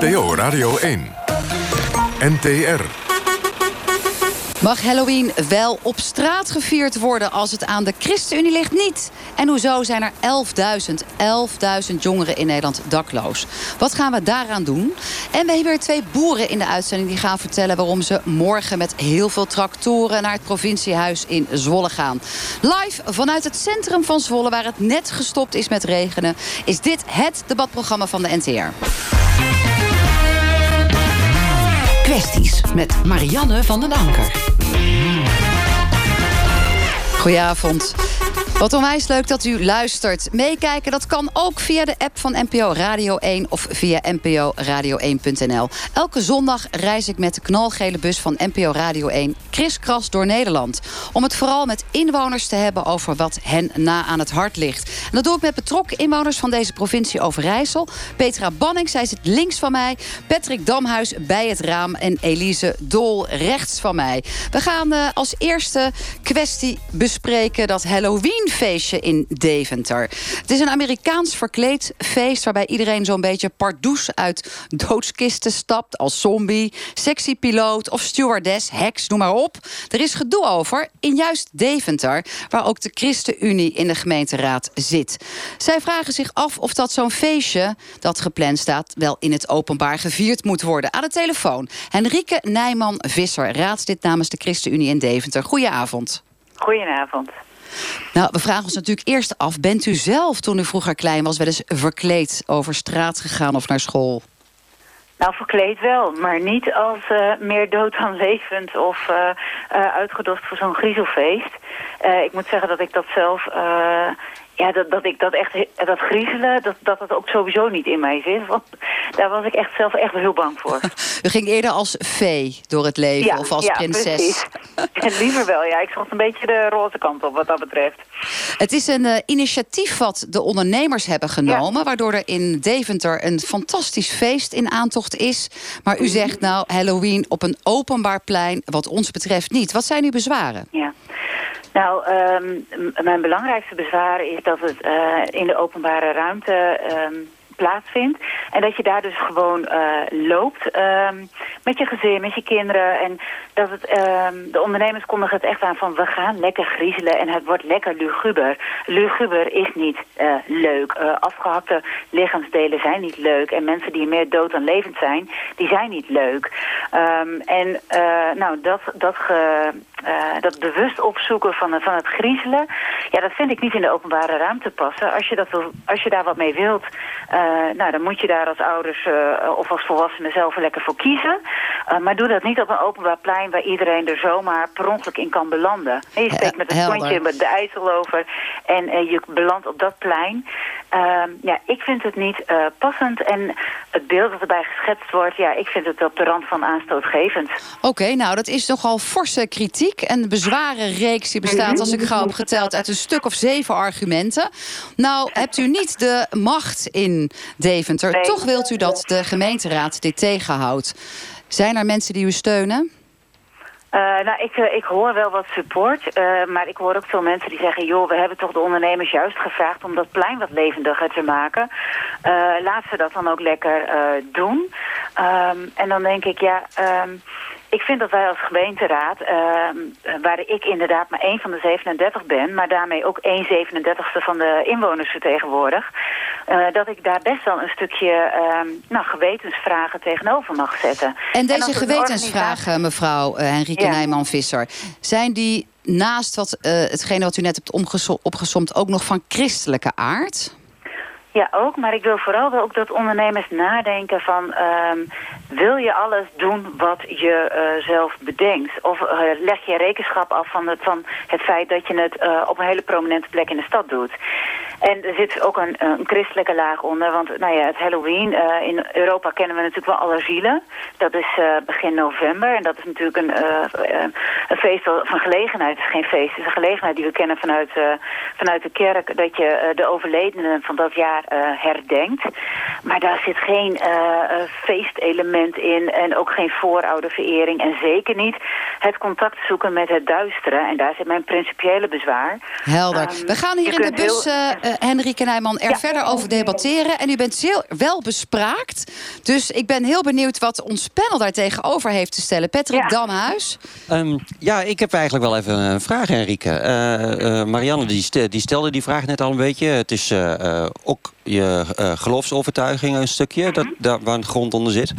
NPO Radio 1. NTR. Mag Halloween wel op straat gevierd worden als het aan de ChristenUnie ligt? Niet. En hoezo zijn er 11.000, 11.000 jongeren in Nederland dakloos? Wat gaan we daaraan doen? En we hebben weer twee boeren in de uitzending die gaan vertellen... waarom ze morgen met heel veel tractoren naar het provinciehuis in Zwolle gaan. Live vanuit het centrum van Zwolle, waar het net gestopt is met regenen... is dit het debatprogramma van de NTR. Kwesties met Marianne van den Anker. Goedenavond. Wat onwijs leuk dat u luistert. Meekijken, dat kan ook via de app van NPO Radio 1 of via nporadio1.nl. Elke zondag reis ik met de knalgele bus van NPO Radio 1 kriskras door Nederland. Om het vooral met inwoners te hebben over wat hen na aan het hart ligt. En dat doe ik met betrokken inwoners van deze provincie Overijssel. Petra Banning, zij zit links van mij. Patrick Damhuis bij het raam en Elise Dol rechts van mij. We gaan uh, als eerste kwestie bespreken dat Halloween feestje in Deventer. Het is een Amerikaans verkleed feest... waarbij iedereen zo'n beetje pardoes uit doodskisten stapt... als zombie, sexy piloot of stewardess, heks, noem maar op. Er is gedoe over in juist Deventer... waar ook de ChristenUnie in de gemeenteraad zit. Zij vragen zich af of dat zo'n feestje dat gepland staat... wel in het openbaar gevierd moet worden. Aan de telefoon Henrike Nijman-Visser, raadslid namens de ChristenUnie in Deventer. Goedenavond. Goedenavond. Nou, we vragen ons natuurlijk eerst af... bent u zelf, toen u vroeger klein was... wel eens verkleed over straat gegaan of naar school? Nou, verkleed wel, maar niet als uh, meer dood dan levend of uh, uitgedost voor zo'n griezelfeest. ik moet zeggen dat ik dat zelf ja, dat, dat ik dat echt, dat griezelen, dat, dat het ook sowieso niet in mij zit. Want daar was ik echt zelf echt heel bang voor. U ging eerder als vee door het leven of als ja, prinses. En liever wel, ja. Ik zocht een beetje de roze kant op wat dat betreft. Het is een uh, initiatief wat de ondernemers hebben genomen... waardoor er in Deventer een fantastisch feest in aantocht is. Maar u mhm. zegt nou Halloween op een openbaar plein, wat ons betreft niet. Wat zijn uw bezwaren? Ja. Nou, um, mijn belangrijkste bezwaar is dat het uh, in de openbare ruimte um, plaatsvindt. En dat je daar dus gewoon uh, loopt um, met je gezin, met je kinderen. En dat het, de ondernemers kondigen het echt aan van we gaan lekker griezelen en het wordt lekker luguber. Luguber is niet uh, leuk. afgehakte lichaamsdelen zijn niet leuk. En mensen die meer dood dan levend zijn, die zijn niet leuk. en nou, dat, dat ge, uh, dat bewust opzoeken van, van het griezelen... ja, dat vind ik niet in de openbare ruimte passen. Als je, dat wil, als je daar wat mee wilt, uh, nou, dan moet je daar als ouders uh, of als volwassenen zelf lekker voor kiezen. maar doe dat niet op een openbaar plein waar iedereen er zomaar per ongeluk in kan belanden. je steekt met een kontje met de IJssel over en je belandt op dat plein. Ehm, ja, ik vind het niet passend en het beeld dat erbij geschetst wordt... ja, ik vind het op de rand van aanstootgevend. Oké, nou, dat is nogal forse kritiek en de bezwarenreeks die bestaat, als ik gauw heb geteld... uit een stuk of zeven argumenten. Nou, hebt u niet de macht in Deventer. Toch wilt u dat de gemeenteraad dit tegenhoudt. Zijn er mensen die u steunen? Uh, nou, ik, uh, ik hoor wel wat support, uh, maar ik hoor ook veel mensen die zeggen... joh, we hebben toch de ondernemers juist gevraagd om dat plein wat levendiger te maken. laat ze dat dan ook lekker doen. Um, en dan denk ik, ja... Um, ik vind dat wij als gemeenteraad, uh, waar ik inderdaad maar één van de 37 ben... maar daarmee ook 1 37ste van de inwoners vertegenwoordig... Uh, dat ik daar best wel een stukje uh, nou, gewetensvragen tegenover mag zetten. En deze en gewetensvragen, mevrouw uh, Henrike ja. Nijman-Visser... zijn die naast wat, uh, hetgene wat u net hebt opgezomd ook nog van christelijke aard? Ja, ook. Maar ik wil vooral wel ook dat ondernemers nadenken van... Um, wil je alles doen wat je uh, zelf bedenkt? Of uh, leg je rekenschap af van het, van het feit dat je het uh, op een hele prominente plek in de stad doet? En er zit ook een, een christelijke laag onder. Want nou ja, het Halloween, in Europa kennen we natuurlijk wel alle zielen. Dat is begin november. En dat is natuurlijk een, een feest van gelegenheid. Het is geen feest, het is een gelegenheid die we kennen vanuit, vanuit de kerk. Dat je de overledenen van dat jaar herdenkt. Maar daar zit geen feestelement in en ook geen voorouderverering. En zeker niet het contact zoeken met het duisteren. En daar zit mijn principiële bezwaar. Helder. Um, we gaan hier in de bus, Henrike Nijman, er verder over debatteren. En u bent zeer wel bespraakt. Dus ik ben heel benieuwd wat ons panel daar tegenover heeft te stellen. Patrick Ja. Damhuis. Ehm, ja, ik heb eigenlijk wel even een vraag, Henrike. Eh, eh, Marianne die, ste- die stelde die vraag net al een beetje. Het is eh, eh, ook je eh, geloofsovertuiging een stukje, dat, daar, waar een grond onder zit.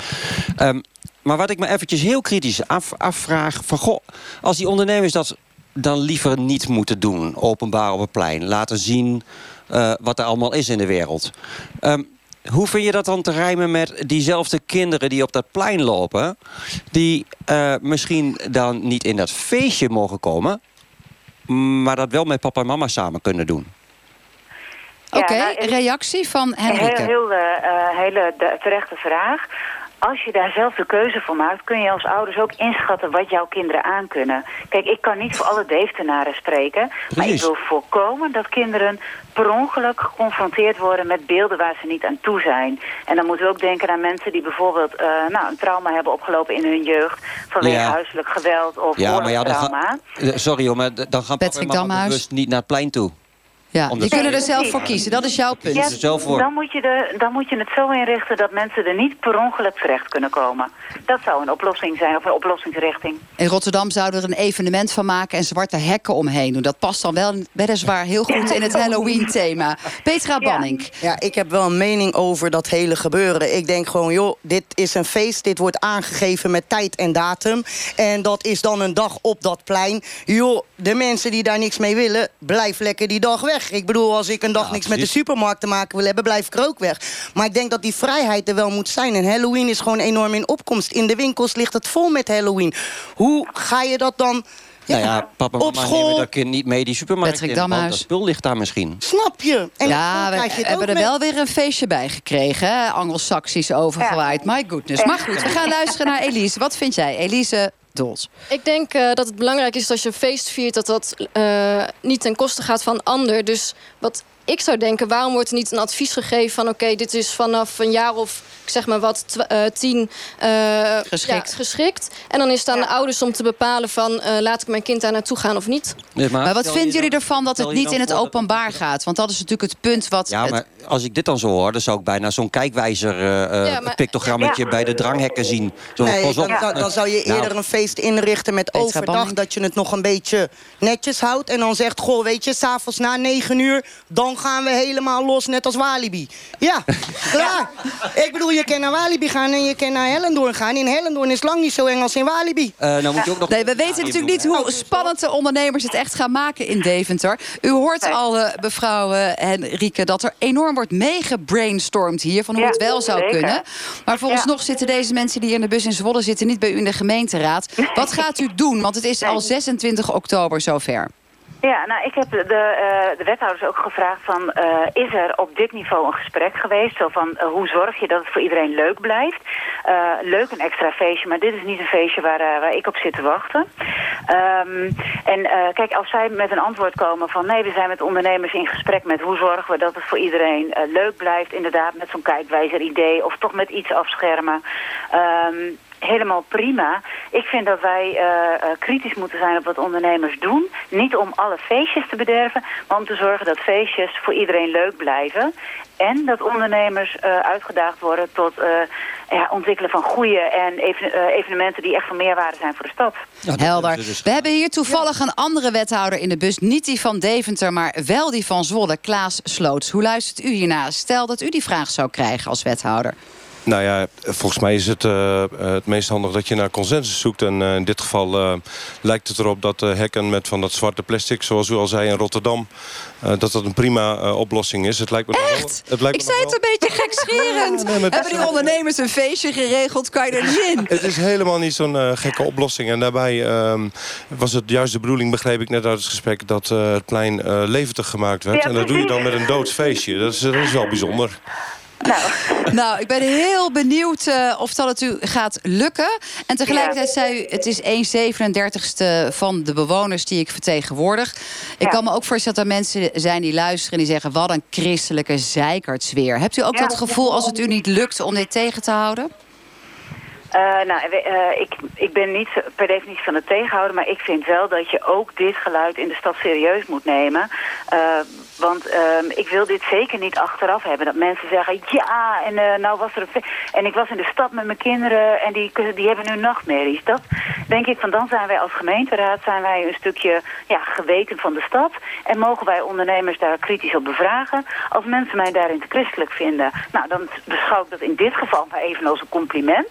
Ehm, maar wat ik me eventjes heel kritisch af, afvraag... Van, goh, als die ondernemers dat dan liever niet moeten doen... openbaar op het plein, laten zien eh, wat er allemaal is in de wereld... Ehm, hoe vind je dat dan te rijmen met diezelfde kinderen die op dat plein lopen... die eh, misschien dan niet in dat feestje mogen komen... maar dat wel met papa en mama samen kunnen doen? Ja, Oké, nou, reactie van Een heel, Henrike. heel eh, hele de- terechte vraag. Als je daar zelf de keuze voor maakt, kun je als ouders ook inschatten wat jouw kinderen aankunnen. Kijk, ik kan niet voor alle Deeftenaren spreken, maar ik wil voorkomen dat kinderen per ongeluk geconfronteerd worden met beelden waar ze niet aan toe zijn. En dan moeten we ook denken aan mensen die bijvoorbeeld eh, nou, een trauma hebben opgelopen in hun jeugd vanwege Ja. huiselijk geweld of Ja, maar ja, dan ga- eh, sorry hoor, maar dan gaan papa en bewust niet naar het plein toe. Ja, die kunnen er zelf voor kiezen. Dat is jouw punt. Ja. zelf voor. Dan moet, je de, dan moet je het zo inrichten dat mensen er niet per ongeluk terecht kunnen komen. Dat zou een oplossing zijn, of een oplossingsrichting. In Rotterdam zouden we er een evenement van maken en zwarte hekken omheen doen. Dat past dan wel weliswaar heel goed in het Halloween-thema. Petra Banning. Ja, ik heb wel een mening over dat hele gebeuren. Ik denk gewoon, joh, dit is een feest. Dit wordt aangegeven met tijd en datum. En dat is dan een dag op dat plein. Joh, de mensen die daar niks mee willen, blijf lekker die dag weg. Ik bedoel, als ik een dag Ja, niks met de supermarkt te maken wil hebben... blijf ik er ook weg. Maar ik denk dat die vrijheid er wel moet zijn. En Halloween is gewoon enorm in opkomst. In de winkels ligt het vol met Halloween. Hoe ga je dat dan... nou ja, papa op mama school- nemen dat kind niet mee die supermarkt Patrick in. want. Dat spul ligt daar misschien. Snap je? En Ja, dan we krijg je het hebben er wel weer een feestje bij gekregen. hè? Anglo-Saxisch overgewaaid. My goodness. Maar goed, we gaan luisteren naar Elise. Wat vind jij? Elise Ik denk eh, dat het belangrijk is dat als je een feest viert... dat dat eh, niet ten koste gaat van ander. Dus wat ik zou denken, waarom wordt er niet een advies gegeven... van oké, dit is vanaf een jaar of ik zeg maar wat, tw- eh, tien... eh, Geschikt. Ja, geschikt. En dan is het aan de ouders om te bepalen van... eh, laat ik mijn kind daar naartoe gaan of niet. Nee, Maar wat vinden jullie dan- ervan dat het niet in het dat- openbaar gaat? Want dat is natuurlijk het punt wat... Ja, het- maar als ik dit dan zo hoor, dan zou ik bijna zo'n kijkwijzer eh, eh, Ja, maar- pictogrammetje Ja. bij de dranghekken zien. Zo, Nee, pas op. dan, zou je Nou, eerder een feest inrichten met overdag... Dat je het nog een beetje netjes houdt. En dan zegt, goh, weet je, s'avonds na negen uur... dan gaan we helemaal los, net als Walibi. Ja, klaar. Ik bedoel, je kan naar Walibi gaan en je kan naar Hellendoorn gaan. In Hellendoorn is lang niet zo eng als in Walibi. eh, nou moet je ook nog Nee, we weten natuurlijk niet hoe spannend de ondernemers het echt gaan maken in Deventer. U hoort al, eh, mevrouw eh, Henrike, dat er enorm wordt meegebrainstormd hier... van hoe Ja, het wel zou zeker. kunnen. Maar vooralsnog zitten deze mensen die hier in de bus in Zwolle zitten... niet bij u in de gemeenteraad. Wat gaat u doen? Want het is al 26 oktober zover. Ja, nou, ik heb de, de, eh, de wethouders ook gevraagd van... eh, is er op dit niveau een gesprek geweest? Zo van, eh, hoe zorg je dat het voor iedereen leuk blijft? Leuk een extra feestje, maar dit is niet een feestje waar, waar ik op zit te wachten. Ehm, en kijk, als zij met een antwoord komen van... nee, we zijn met ondernemers in gesprek met hoe zorgen we dat het voor iedereen leuk blijft... inderdaad met zo'n kijkwijzer idee of toch met iets afschermen... Ehm, helemaal prima. Ik vind dat wij eh, eh, kritisch moeten zijn op wat ondernemers doen. Niet om alle feestjes te bederven, maar om te zorgen dat feestjes voor iedereen leuk blijven. En dat ondernemers eh, uitgedaagd worden tot eh, ja, ontwikkelen van goede en even- evenementen die echt van meerwaarde zijn voor de stad. Helder. dus- We hebben hier toevallig een andere wethouder in de bus. Niet die van Deventer, maar wel die van Zwolle, Klaas Sloots. Hoe luistert u hierna? Stel dat u die vraag zou krijgen als wethouder. Nou ja, volgens mij is het eh, het meest handig dat je naar consensus zoekt. En eh, in dit geval eh, lijkt het erop dat eh, hekken met van dat zwarte plastic... zoals u al zei in Rotterdam, eh, dat dat een prima eh, oplossing is. Het lijkt me nog wel- Echt? Het lijkt Ik me zei het een beetje gekscherend. nee, Hebben die ondernemers een feestje geregeld? Kan je er niet in? Het is helemaal niet zo'n eh, gekke oplossing. En daarbij ehm, was het juist de bedoeling, begreep ik net uit het gesprek... dat eh, het plein eh, levendig gemaakt werd. Ja, en dat doe je dan met een doodsfeestje. Dat is, dat is wel bijzonder. Nou, Nou, ik ben heel benieuwd eh, of dat het u gaat lukken. En tegelijkertijd zei u, het is 1 37ste van de bewoners die ik vertegenwoordig. Ik Ja. kan me ook voorstellen dat er mensen zijn die luisteren... en die zeggen, wat een christelijke zeikertsweer. Hebt u ook Ja. dat gevoel als het u niet lukt om dit tegen te houden? Uh, nou, uh, ik, ik ben niet per definitie van het tegenhouden, maar ik vind wel dat je ook dit geluid in de stad serieus moet nemen. Uh, want ehm, ik wil dit zeker niet achteraf hebben. Dat mensen zeggen, ja, en nou was er een... En ik was in de stad met mijn kinderen en die, die hebben nu nachtmerries. Dat denk ik, van dan zijn wij als gemeenteraad zijn wij een stukje ja, geweten van de stad. En mogen wij ondernemers daar kritisch op bevragen. Als mensen mij daarin te christelijk vinden, nou dan beschouw ik dat in dit geval maar even als een compliment.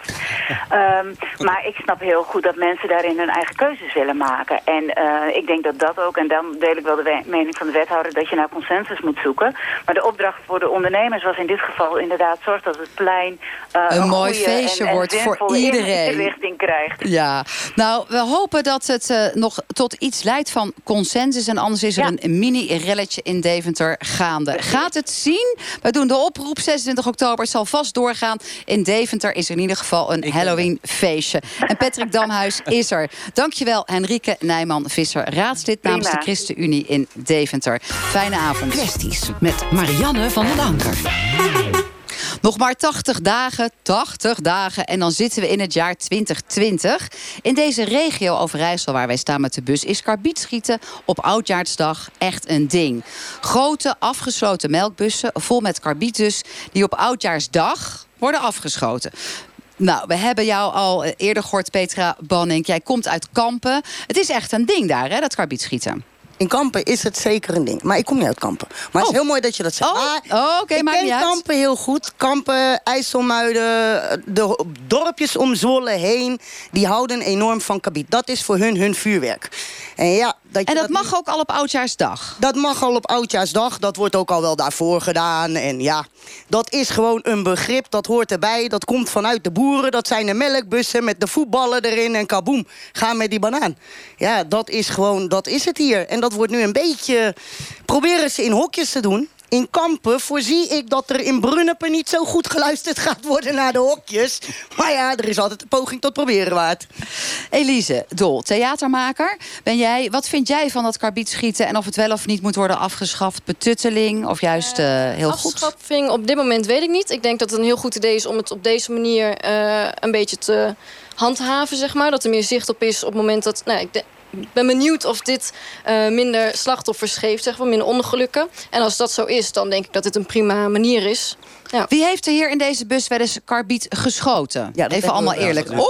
Um, maar ik snap heel goed dat mensen daarin hun eigen keuzes willen maken. En uh, ik denk dat dat ook, en dan deel ik wel de mening van de wethouder, dat je naar consensus moet zoeken. Maar de opdracht voor de ondernemers was in dit geval inderdaad zorg dat het plein uh, een, een mooi feestje en, wordt voor iedereen. richting krijgt. Ja, nou, we hopen dat het uh, nog tot iets leidt van consensus. En anders is er ja. een mini-relletje in Deventer gaande. Gaat het zien? We doen de oproep. 26 oktober zal vast doorgaan. In Deventer is er in ieder geval een Halloween feestje. En Patrick Damhuis is er. Dankjewel Henrike Nijman-Visser, raadslid namens de ChristenUnie in Deventer. Fijne avond. Kwesties met Marianne van den Anker. Nog maar 80 dagen, 80 dagen en dan zitten we in het jaar 2020. In deze regio Overijssel waar wij staan met de bus... is karbietschieten op Oudjaarsdag echt een ding. Grote afgesloten melkbussen vol met karbiet dus... die op Oudjaarsdag worden afgeschoten. Nou, we hebben jou al eerder gehoord, Petra Banning. Jij komt uit Kampen. Het is echt een ding daar, hè, dat karbietschieten. In Kampen is het zeker een ding. Maar ik kom niet uit Kampen. Maar het is Oh. heel mooi dat je dat zegt. Oh, Maar oh, oké, ik maakt ken niet uit. Kampen heel goed. Kampen, IJsselmuiden, de dorpjes om Zwolle heen... die houden enorm van kabiet. Dat is voor hun hun vuurwerk. En, ja, dat En dat nu- mag ook al op Oudjaarsdag. Dat mag al op Oudjaarsdag. Dat wordt ook al wel daarvoor gedaan. En ja, dat is gewoon een begrip. Dat hoort erbij. Dat komt vanuit de boeren. Dat zijn de melkbussen met de voetballen erin. En kaboom, ga met die banaan. Ja, dat is gewoon, dat is het hier. En dat wordt nu een beetje... Proberen ze in hokjes te doen. In Kampen voorzie ik dat er in Brunnepen niet zo goed geluisterd gaat worden naar de hokjes. Maar ja, er is altijd een poging tot proberen waard. Elise Dol, theatermaker. Ben jij, wat vind jij van dat karbietschieten... en of het wel of niet moet worden afgeschaft? Betutteling of juist eh, heel goed? Afschaffing op dit moment weet ik niet. Ik denk dat het een heel goed idee is om het op deze manier eh, een beetje te handhaven, zeg maar. Dat er meer zicht op is op het moment dat... Nou, ik de- ik ben benieuwd of dit eh, minder slachtoffers geeft, zeg maar, minder ongelukken. En als dat zo is, dan denk ik dat dit een prima manier is. Ja. Wie heeft er hier in deze bus wel eens karbiet geschoten? Ja, even allemaal eerlijk. Oeh!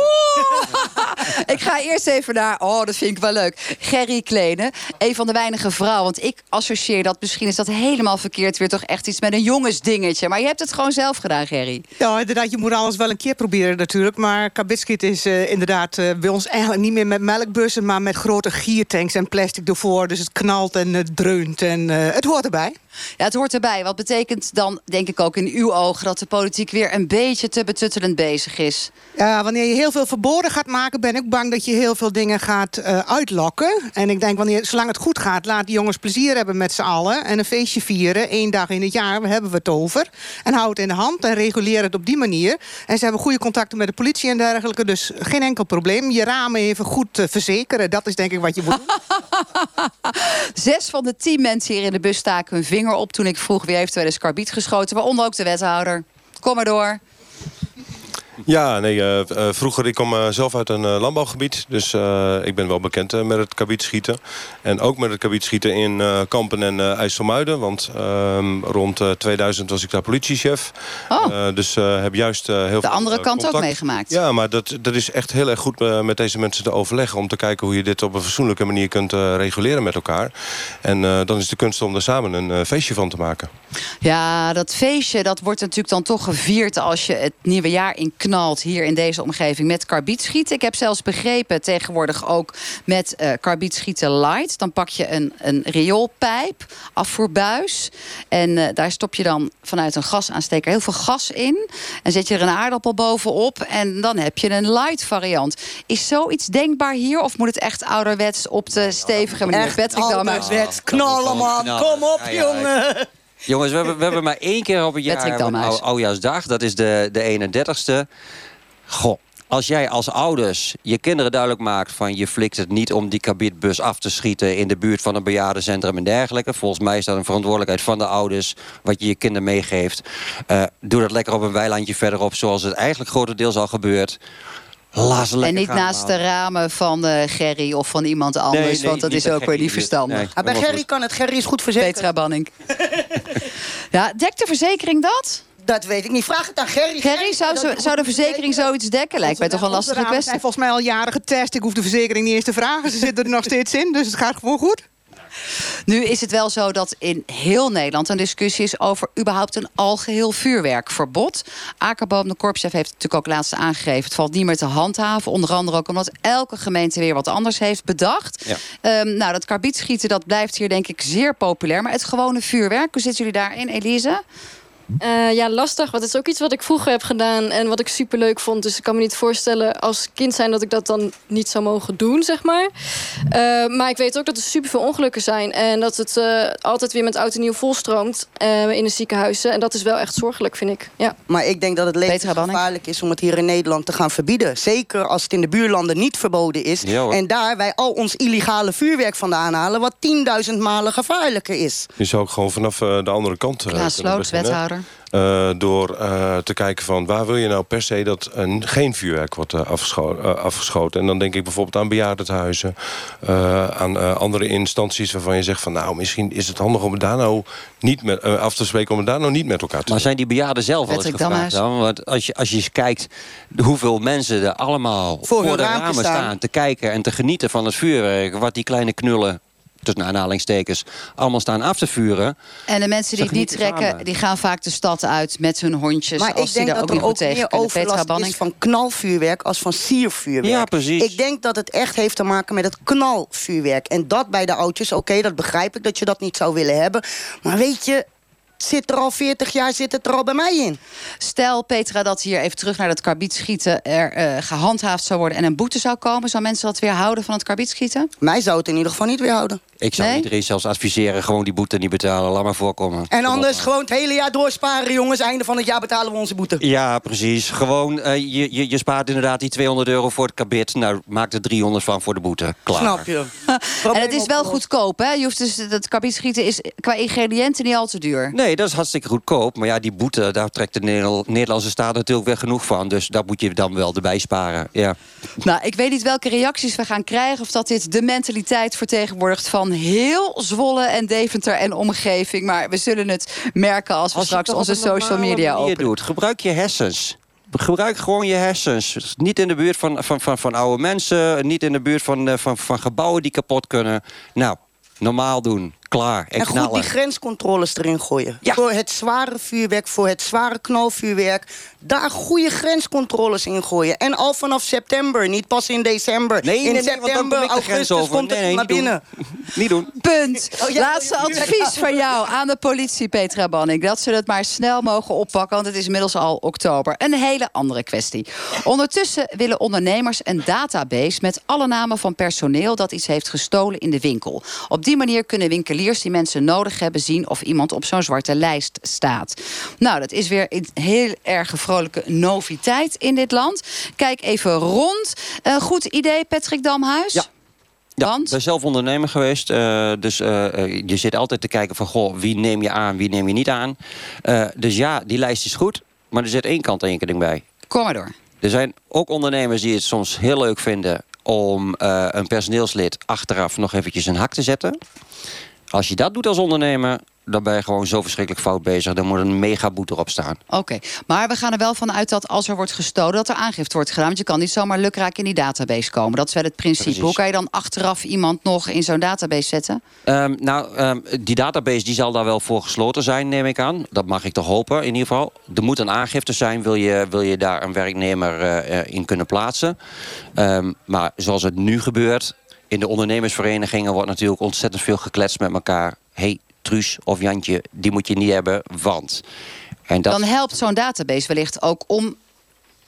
ik ga eerst even naar... Oh, dat vind ik wel leuk. Gerry Klene, een van de weinige vrouwen. Want ik associeer dat, misschien is dat helemaal verkeerd... weer toch echt iets met een jongensdingetje. Maar je hebt het gewoon zelf gedaan, Gerry. Ja, inderdaad, je moet alles wel een keer proberen natuurlijk. Maar kabitskit is eh, inderdaad eh, bij ons eigenlijk niet meer met melkbussen... maar met grote giertanks en plastic ervoor. Dus het knalt en het dreunt en eh, het hoort erbij. Ja, het hoort erbij. Wat betekent dan, denk ik ook in uw ogen... dat de politiek weer een beetje te betuttelend bezig is? Ja, wanneer je heel veel verboden gaat maken... ben ik bang dat je heel veel dingen gaat eh, uitlokken. En ik denk, wanneer, zolang het goed gaat... laat die jongens plezier hebben met z'n allen... en een feestje vieren, één dag in het jaar, hebben we het over. En hou het in de hand en reguleer het op die manier. En ze hebben goede contacten met de politie en dergelijke... dus geen enkel probleem. Je ramen even goed eh, verzekeren, dat is denk ik wat je moet. Zes van de tien mensen hier in de bus staken hun vinger op... toen ik vroeg wie heeft wel eens karbiet geschoten. Waaronder ook de wethouder. Kom maar door. Ja, nee, eh, eh, vroeger, ik kom eh, zelf uit een landbouwgebied. Dus ik ben wel bekend met het kabietschieten. En ook met het kabietschieten in Kampen en IJsselmuiden. Want ehm, rond eh, 2000 was ik daar politiechef. Oh. Dus heb juist heel De veel andere eh, kant ook contact. meegemaakt. Ja, maar dat, dat is echt heel erg goed met deze mensen te overleggen... om te kijken hoe je dit op een fatsoenlijke manier kunt reguleren met elkaar. En dan is de kunst om er samen een feestje van te maken. Ja, dat feestje dat wordt natuurlijk dan toch gevierd als je het nieuwe jaar in knalt hier in deze omgeving met karbietschieten. Ik heb zelfs begrepen tegenwoordig ook met eh karbietschieten light. Dan pak je een, een rioolpijp, afvoerbuis. En eh, daar stop je dan vanuit een gasaansteker heel veel gas in. En zet je er een aardappel bovenop. En dan heb je een light variant. Is zoiets denkbaar hier? Of moet het echt ouderwets op de stevige manier? Echt Patrick Damhuis. ouderwets. Knallen, man. Kom op, jongen. Jongens, we hebben, we hebben maar één keer op het jaar een Oudjaarsdag. Dat is de, de 31ste. Goh, als jij als ouders je kinderen duidelijk maakt van je flikt het niet om die kabietbus af te schieten in de buurt van een bejaardencentrum en dergelijke. Volgens mij is dat een verantwoordelijkheid van de ouders wat je je kinderen meegeeft. Uh, doe dat lekker op een weilandje verderop, zoals het eigenlijk grotendeels al gebeurt. Laat ze en niet naast de ramen van uh, Gerry of van iemand anders, nee, nee, want dat is ook weer niet verstandig. Nee, ah, bij Gerry kan het. Gerry is goed verzekerd. Petra Banning. ja, dekt de verzekering dat? Dat weet ik niet. Vraag het aan Gerry. Gerry, zou, zou de verzekering zoiets dekken? Lijkt mij toch een lastige kwestie. zijn volgens mij al jaren getest. Ik hoef de verzekering niet eens te vragen. Ze zitten er nog steeds in, dus het gaat gewoon goed. Nu is het wel zo dat in heel Nederland een discussie is over überhaupt een algeheel vuurwerkverbod. Akerboom, de korpschef, heeft natuurlijk ook laatst aangegeven. Het valt niet meer te handhaven. Onder andere ook omdat elke gemeente weer wat anders heeft bedacht. Ja. Um, nou, dat karbietschieten dat blijft hier denk ik zeer populair. Maar het gewone vuurwerk, hoe zitten jullie daarin, Elise? Uh, ja, lastig. Want het is ook iets wat ik vroeger heb gedaan en wat ik super leuk vond. Dus ik kan me niet voorstellen als kind zijn dat ik dat dan niet zou mogen doen, zeg maar. Uh, maar ik weet ook dat er super veel ongelukken zijn. En dat het uh, altijd weer met oud en nieuw volstroomt in de ziekenhuizen. En dat is wel echt zorgelijk, vind ik. Ja. Maar ik denk dat het levensgevaarlijk is om het hier in Nederland te gaan verbieden. Zeker als het in de buurlanden niet verboden is. Ja, en daar wij al ons illegale vuurwerk vandaan halen, wat 10.000 malen gevaarlijker is. Je zou ook gewoon vanaf de andere kant. Ja, Sloots, wethouder. Uh, door uh, te kijken van waar wil je nou per se dat uh, geen vuurwerk wordt afgeschoten. En dan denk ik bijvoorbeeld aan bejaardenhuizen, aan andere instanties waarvan je zegt van nou misschien is het handig om het daar nou niet met, af te spreken om het daar nou niet met elkaar te Maar zijn die bejaarden zelf wel eens gevraagd dan? Want als je, als je eens kijkt hoeveel mensen er allemaal voor, voor de ramen staan. staan te kijken en te genieten van het vuurwerk, wat die kleine knullen tussen aanhalingstekens, allemaal staan af te vuren. En de mensen die het niet trekken, die gaan vaak de stad uit met hun hondjes. Maar als ik denk die dat er ook meer overlast is van knalvuurwerk als van siervuurwerk. Ja, precies. Ik denk dat het echt heeft te maken met het knalvuurwerk. En dat bij de oudjes, oké, dat begrijp ik dat je dat niet zou willen hebben. Maar weet je, zit er al 40 jaar zit het er al bij mij in. Stel, Petra, dat hier even terug naar het karbietschieten er uh, gehandhaafd zou worden en een boete zou komen. Zou mensen dat weer houden van het karbietschieten? Mij zou het in ieder geval niet weerhouden. Ik zou iedereen zelfs adviseren, gewoon die boete niet betalen. Laat maar voorkomen. En anders gewoon het hele jaar doorsparen, jongens. Einde van het jaar betalen we onze boete. Ja, precies. Gewoon, uh, je, je, je, spaart inderdaad die 200 euro voor het kabit. Nou, maak er 300 van voor de boete. Klaar. Snap je. en het is wel goedkoop, hè? Je hoeft dus, het karbietschieten is qua ingrediënten niet al te duur. Nee, dat is hartstikke goedkoop. Maar ja, die boete, daar trekt de Nederlandse staat natuurlijk weer genoeg van. Dus dat moet je dan wel erbij sparen. Ja. Nou, ik weet niet welke reacties we gaan krijgen. Of dat dit de mentaliteit vertegenwoordigt van heel Zwolle en Deventer en omgeving. Maar we zullen het merken als we straks onze social media openen. doet. Gebruik je hersens. Gebruik gewoon je hersens. Niet in de buurt van, van, van, van oude mensen. Niet in de buurt van, eh, van, van gebouwen die kapot kunnen. Nou, normaal doen klaar en, en goed die grenscontroles erin gooien. Voor het zware vuurwerk, voor het zware knalvuurwerk. Daar goede grenscontroles in gooien. En al vanaf september, niet pas in december. Nee, in nee, september, nee, augustus komt het naar binnen. Niet doen. Punt. Oh, Laatste advies van jou aan de politie, Petra Banning. Dat ze het maar snel mogen oppakken, want het is inmiddels al oktober. Een hele andere kwestie. Ondertussen willen ondernemers een database... met alle namen van personeel dat iets heeft gestolen in de winkel. Op die manier kunnen winkeliers die mensen nodig hebben zien of iemand op zo'n zwarte lijst staat. Nou, dat is weer een heel erg vrolijke noviteit in dit land. Kijk even rond. Uh, goed idee, Patrick Damhuis? Ja. Ja, ik ben zelf ondernemer geweest. Uh, dus uh, je zit altijd te kijken van... Goh, wie neem je aan, wie neem je niet aan. dus ja, die lijst is goed. Maar er zit één kanttekening bij. Kom maar door. Er zijn ook ondernemers die het soms heel leuk vinden... om een personeelslid achteraf nog eventjes een hak te zetten. Als je dat doet als ondernemer, dan ben je gewoon zo verschrikkelijk fout bezig. Dan moet een mega boete erop staan. Oké, maar we gaan er wel van uit dat als er wordt gestolen... dat er aangifte wordt gedaan. Want je kan niet zomaar lukraak in die database komen. Dat is wel het principe. Hoe kan je dan achteraf iemand nog in zo'n database zetten? Um, nou, um, die database die zal daar wel voor gesloten zijn, neem ik aan. Dat mag ik toch hopen, in ieder geval. Er moet een aangifte zijn, wil je, wil je daar een werknemer uh, in kunnen plaatsen. Um, maar zoals het nu gebeurt in de ondernemersverenigingen wordt natuurlijk ontzettend veel gekletst met elkaar. hey, Truus of Jantje, die moet je niet hebben, want... En dat... Dan helpt zo'n database wellicht ook om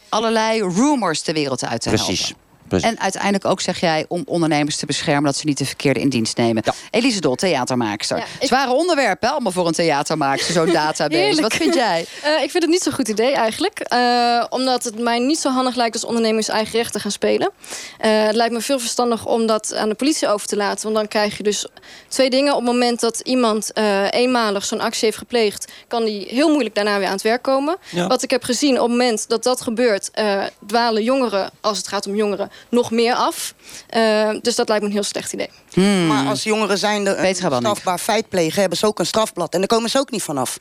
allerlei rumors de wereld uit te Precies. Precies. En uiteindelijk ook zeg jij om ondernemers te beschermen dat ze niet de verkeerde in dienst nemen. Ja. Elise Dol, theatermaakster. Ja, ik- Zware onderwerpen, hè, allemaal voor een theatermaakster, zo'n database. Wat vind jij? Eh, ik vind het niet zo'n goed idee eigenlijk. Eh, omdat het mij niet zo handig lijkt als ondernemers eigen rechten gaan spelen. Eh, het lijkt me veel verstandig om dat aan de politie over te laten. Want dan krijg je dus twee dingen. Op het moment dat iemand eh, eenmalig zo'n actie heeft gepleegd... kan die heel moeilijk daarna weer aan het werk komen. Ja. Wat ik heb gezien, op het moment dat dat gebeurt... eh, dwalen jongeren, als het gaat om jongeren, nog meer af. Eh, dus dat lijkt me een heel slecht idee. Maar als jongeren zijn een Banning. strafbaar feit plegen... hebben ze ook een strafblad. En daar komen ze ook niet vanaf.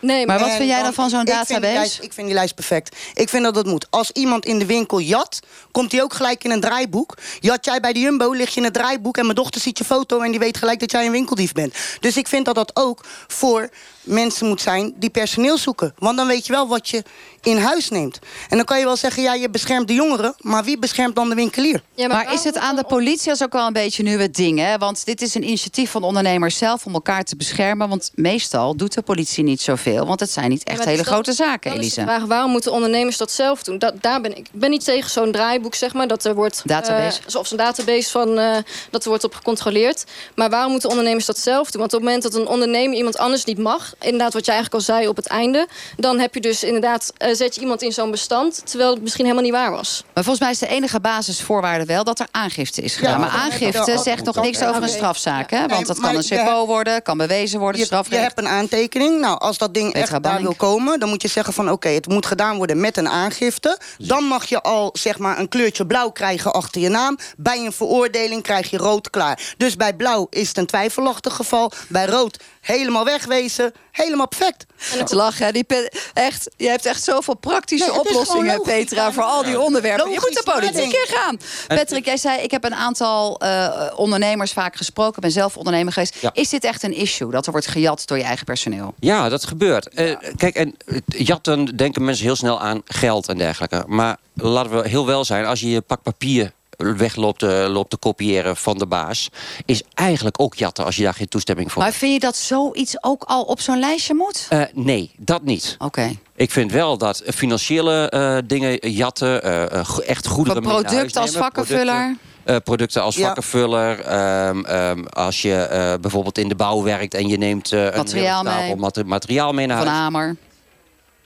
Nee, Maar wat vind jij dan van zo'n ik vind die database? lijst- ik vind die lijst perfect. Ik vind dat dat moet. Als iemand in de winkel jat, komt hij ook gelijk in een draaiboek. Jat jij bij de Jumbo, lig je in het draaiboek... en mijn dochter ziet je foto en die weet gelijk dat jij een winkeldief bent. Dus ik vind dat dat ook voor mensen moet zijn die personeel zoeken. Want dan weet je wel wat je in huis neemt. En dan kan je wel zeggen, ja, je beschermt de jongeren... maar wie beschermt dan de winkelier? Ja, Maar is het aan de politie als ook wel een beetje nu het ding? Hè? Want dit is een initiatief van ondernemers zelf om elkaar te beschermen. Want meestal doet de politie niet zoveel. Want het zijn niet echt hele grote zaken, Elise. vraag, waarom moeten ondernemers dat zelf doen? Dat, daar ben ik. Ik ben niet tegen zo'n draaiboek, zeg maar. Dat er wordt... Database. eh, of zo'n database van... eh, dat er wordt op gecontroleerd. Maar waarom moeten ondernemers dat zelf doen? Want op het moment dat een ondernemer iemand anders niet mag... inderdaad wat jij eigenlijk al zei op het einde... dan heb je dus inderdaad... eh, zet je iemand in zo'n bestand... terwijl het misschien helemaal niet waar was. Maar volgens mij is de enige basisvoorwaarde wel dat er aangifte is gedaan. Ja, maar aangifte zegt nog dat- niks over een strafzaak. Hè? Nee, Want dat kan een CPO hebt- worden, kan bewezen worden, Je, je hebt een aantekening. Nou, als dat ding Petra echt daar wil komen... dan moet je zeggen van oké, het moet gedaan worden met een aangifte. Dan mag je al zeg maar een kleurtje blauw krijgen achter je naam. Bij een veroordeling krijg je rood klaar. Dus bij blauw is het een twijfelachtig geval. Bij rood helemaal wegwezen. Helemaal perfect. Het lachen, hè? die echt, je hebt echt zoveel praktische Nee, oplossingen. Petra, voor al die onderwerpen. je moet de politiek in gaan. Patrick, jij zei, ik heb een aantal eh, ondernemers vaak gesproken. Ik ben zelf ondernemer geweest. Ja. Is dit echt een issue, dat er wordt gejat door je eigen personeel? Ja, dat gebeurt. Eh, kijk, en jatten denken mensen heel snel aan geld en dergelijke. Maar laten we heel wel zijn, als je je pak papier wegloopt te, loopt te kopiëren van de baas... is eigenlijk ook jatten als je daar geen toestemming voor Maar hebt. vind je dat zoiets ook al op zo'n lijstje moet? Eh, nee, dat niet. Oké. Ik vind wel dat financiële eh, dingen jatten, eh, eh, echt goederen Een mee naar product huis als vakkenvuller? Producten, eh, producten als Ja. vakkenvuller. ehm, ehm, als je eh, bijvoorbeeld in de bouw werkt en je neemt eh, een Materiaal mee. mate- materiaal mee naar Van huis. Hamer.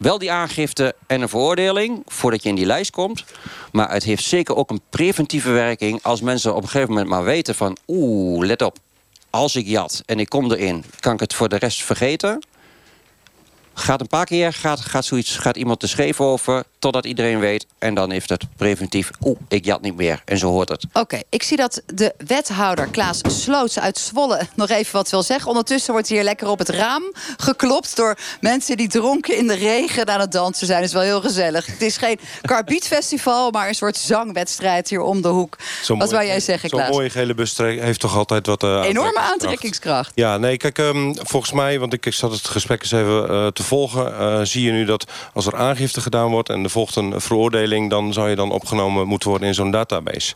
Wel die aangifte en een veroordeling voordat je in die lijst komt. Maar het heeft zeker ook een preventieve werking als mensen op een gegeven moment maar weten van oeh, let op. Als ik jat en ik kom erin, kan ik het voor de rest vergeten. Gaat een paar keer, gaat, gaat, zoiets, gaat iemand te scheef over, totdat iedereen weet. En dan heeft het preventief, oeh, ik jat niet meer. En zo hoort het. Oké, ik zie dat de wethouder Klaas Sloots uit Zwolle nog even wat wil zeggen. Ondertussen wordt hier lekker op het raam geklopt door mensen die dronken in de regen aan het dansen zijn. Dat is wel heel gezellig. Het is geen karbietfestival, maar een soort zangwedstrijd hier om de hoek. Zo'n wat wou jij zeggen, Zo'n Klaas? mooie gele bus heeft toch altijd wat... eh, Enorme aantrekkingskracht. Ja, nee, kijk, ehm, volgens mij, want ik, ik zat het gesprek eens even eh, te volgen... eh, zie je nu dat als er aangifte gedaan wordt... en er volgt een veroordeling... dan zou je dan opgenomen moeten worden in zo'n database.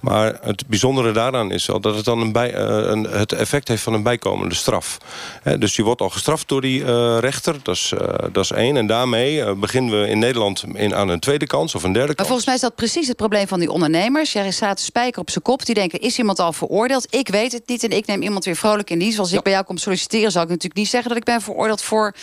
Maar het bijzondere daaraan is wel dat het dan een bij, eh, een, het effect heeft van een bijkomende straf. Dus je wordt al gestraft door die eh, rechter, dat is, dat is één. En daarmee beginnen we in Nederland in, aan een tweede kans of een derde Maar kans. volgens mij is dat precies het probleem van die ondernemers. Jij staat de spijker op zijn kop. Die denken, is iemand al veroordeeld? Ik weet het niet en ik neem iemand weer vrolijk in dienst. Als ik bij jou kom solliciteren, zal ik natuurlijk niet zeggen... dat ik ben veroordeeld voor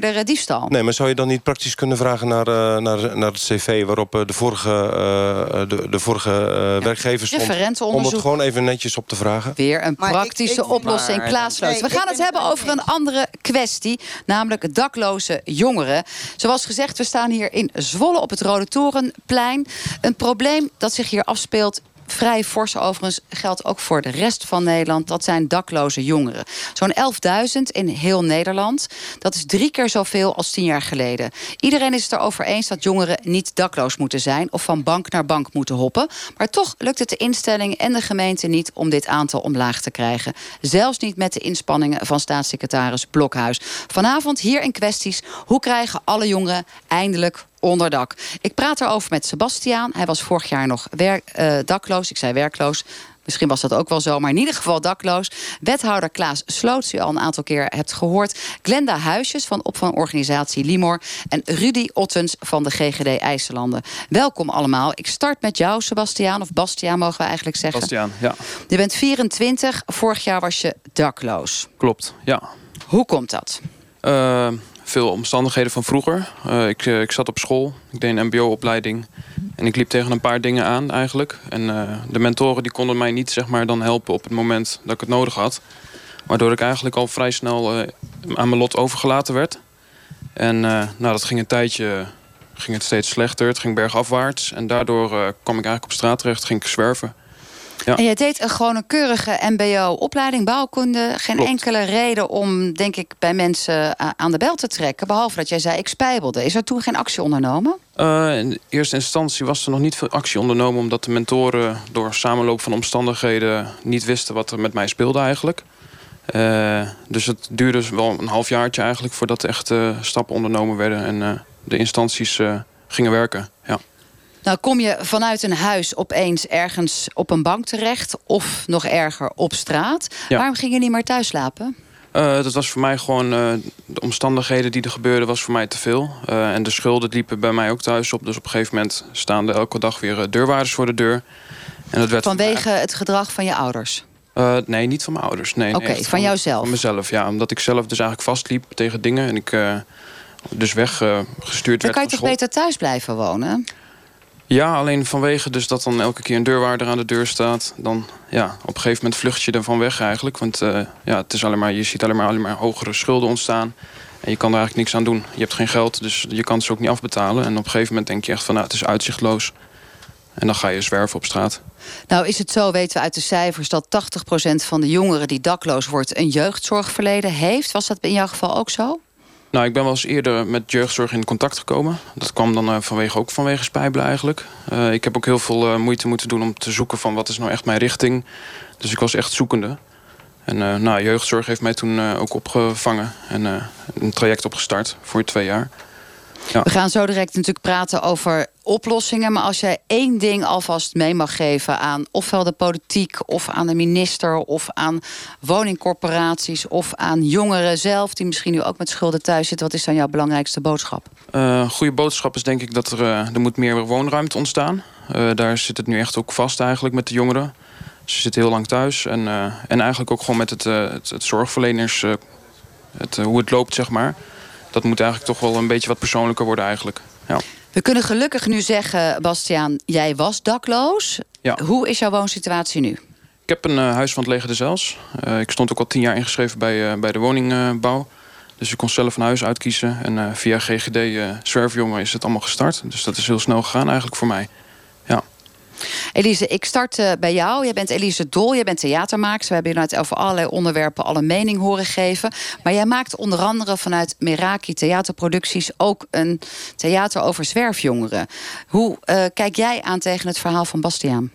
diefstal. Nee, maar zou je dan niet praktisch kunnen vragen naar, eh, naar, naar het cv... waarop eh, de vorige, eh, de, de vorige eh, werkgever stond... om het gewoon even netjes op te vragen? Weer een Maar praktische ik- oplossing. Maar- Klaas Loots. Nee, We gaan het hebben over een andere kwestie. Namelijk dakloze jongeren. Zoals gezegd, we staan hier in Zwolle op het Rode Torenplein. Een probleem dat zich hier afspeelt vrij fors overigens geldt ook voor de rest van Nederland. Dat zijn dakloze jongeren. Zo'n 11.000 in heel Nederland. Dat is drie keer zoveel als tien jaar geleden. Iedereen is het erover eens dat jongeren niet dakloos moeten zijn... of van bank naar bank moeten hoppen. Maar toch lukt het de instelling en de gemeente niet... om dit aantal omlaag te krijgen. Zelfs niet met de inspanningen van staatssecretaris Blokhuis. Vanavond hier in kwesties... hoe krijgen alle jongeren eindelijk onderdak. Ik praat erover met Sebastiaan. Hij was vorig jaar nog werk, eh, dakloos. Ik zei werkloos. Misschien was dat ook wel zo, maar in ieder geval dakloos. Wethouder Klaas Sloots, u al een aantal keer hebt gehoord. Glenda Huisjes van opvangorganisatie Limor. En Rudy Ottens van de GGD IJsselanden. Welkom allemaal. Ik start met jou, Sebastiaan. Of Bastiaan mogen we eigenlijk zeggen. Bastiaan, ja. Je bent 24. Vorig jaar was je dakloos. Klopt, ja. Hoe komt dat? Uh, veel omstandigheden van vroeger. Uh, ik, uh, ik zat op school, ik deed een mbo-opleiding. En ik liep tegen een paar dingen aan eigenlijk. En uh, de mentoren die konden mij niet zeg maar, dan helpen op het moment dat ik het nodig had. Waardoor ik eigenlijk al vrij snel aan mijn lot overgelaten werd. En nou, dat ging een tijdje ging het steeds slechter. Het ging bergafwaarts. En daardoor kwam ik eigenlijk op straat terecht, ging ik zwerven. Ja. En jij deed een, gewoon een keurige mbo-opleiding, bouwkunde. Geen enkele reden om, denk ik, bij mensen aan de bel te trekken. Behalve dat jij zei, ik spijbelde. Is er toen geen actie ondernomen? Uh, in eerste instantie was er nog niet veel actie ondernomen... omdat de mentoren door samenloop van omstandigheden... niet wisten wat er met mij speelde eigenlijk. Uh, dus het duurde dus wel een halfjaartje eigenlijk... voordat echt uh, stappen ondernomen werden en de instanties gingen werken. Ja. Nou kom je vanuit een huis opeens ergens op een bank terecht... of nog erger op straat. Waarom ging je niet meer thuis slapen? Uh, dat was voor mij gewoon... Uh, de omstandigheden die er gebeurden was voor mij te veel. Uh, en de schulden liepen bij mij ook thuis op. Dus op een gegeven moment staan er elke dag weer deurwaarders voor de deur. En dat werd Vanwege het gedrag van je ouders? nee, niet van mijn ouders. Nee, Oké, okay, van jouzelf? Van mezelf, ja. Omdat ik zelf dus eigenlijk vastliep tegen dingen. En ik dus weggestuurd werd Dan kan je toch beter thuis blijven wonen? Ja, alleen vanwege dus dat dan elke keer een deurwaarder aan de deur staat... dan ja, op een gegeven moment vlucht je ervan weg eigenlijk. Want uh, ja, het is alleen je ziet alleen maar, alleen maar hogere schulden ontstaan. En je kan er eigenlijk niks aan doen. Je hebt geen geld, dus je kan ze ook niet afbetalen. En op een gegeven moment denk je echt van, nou, het is uitzichtloos. En dan ga je zwerven op straat. Nou is het zo, weten we uit de cijfers... dat 80% van de jongeren die dakloos wordt... een jeugdzorgverleden heeft. Was dat in jouw geval ook zo? Nou, ik ben wel eens eerder met jeugdzorg in contact gekomen. Dat kwam dan uh, vanwege, ook vanwege spijbelen eigenlijk. Uh, ik heb ook heel veel uh, moeite moeten doen om te zoeken van wat is nou echt mijn richting. Dus ik was echt zoekende. En nou, jeugdzorg heeft mij toen ook opgevangen en een traject opgestart voor twee jaar. Ja. We gaan zo direct natuurlijk praten over oplossingen. Maar als jij één ding alvast mee mag geven aan ofwel de politiek... of aan de minister of aan woningcorporaties... of aan jongeren zelf die misschien nu ook met schulden thuis zitten... wat is dan jouw belangrijkste boodschap? Uh, goede boodschap is denk ik dat er, uh, er moet meer woonruimte ontstaan. Uh, daar zit het nu echt ook vast eigenlijk met de jongeren. Ze zitten heel lang thuis. En, en eigenlijk ook gewoon met het, het, het zorgverleners... Het, hoe het loopt, zeg maar dat moet eigenlijk toch wel een beetje wat persoonlijker worden eigenlijk. Ja. We kunnen gelukkig nu zeggen, Bastiaan, jij was dakloos. Ja. Hoe is jouw woonsituatie nu? Ik heb een uh, huis van het leger de. Uh, ik stond ook al tien jaar ingeschreven bij, uh, bij de woningbouw. Dus ik kon zelf een huis uitkiezen. En via GGD Zwerfjongen is het allemaal gestart. Dus dat is heel snel gegaan eigenlijk voor mij. Elise, ik start uh, bij jou. Jij bent Elise Dol, jij bent theatermaker. We hebben je net over allerlei onderwerpen alle mening horen geven. Maar jij maakt onder andere vanuit Meraki Theaterproducties... ook een theater over zwerfjongeren. Hoe uh, kijk jij aan tegen het verhaal van Bastiaan?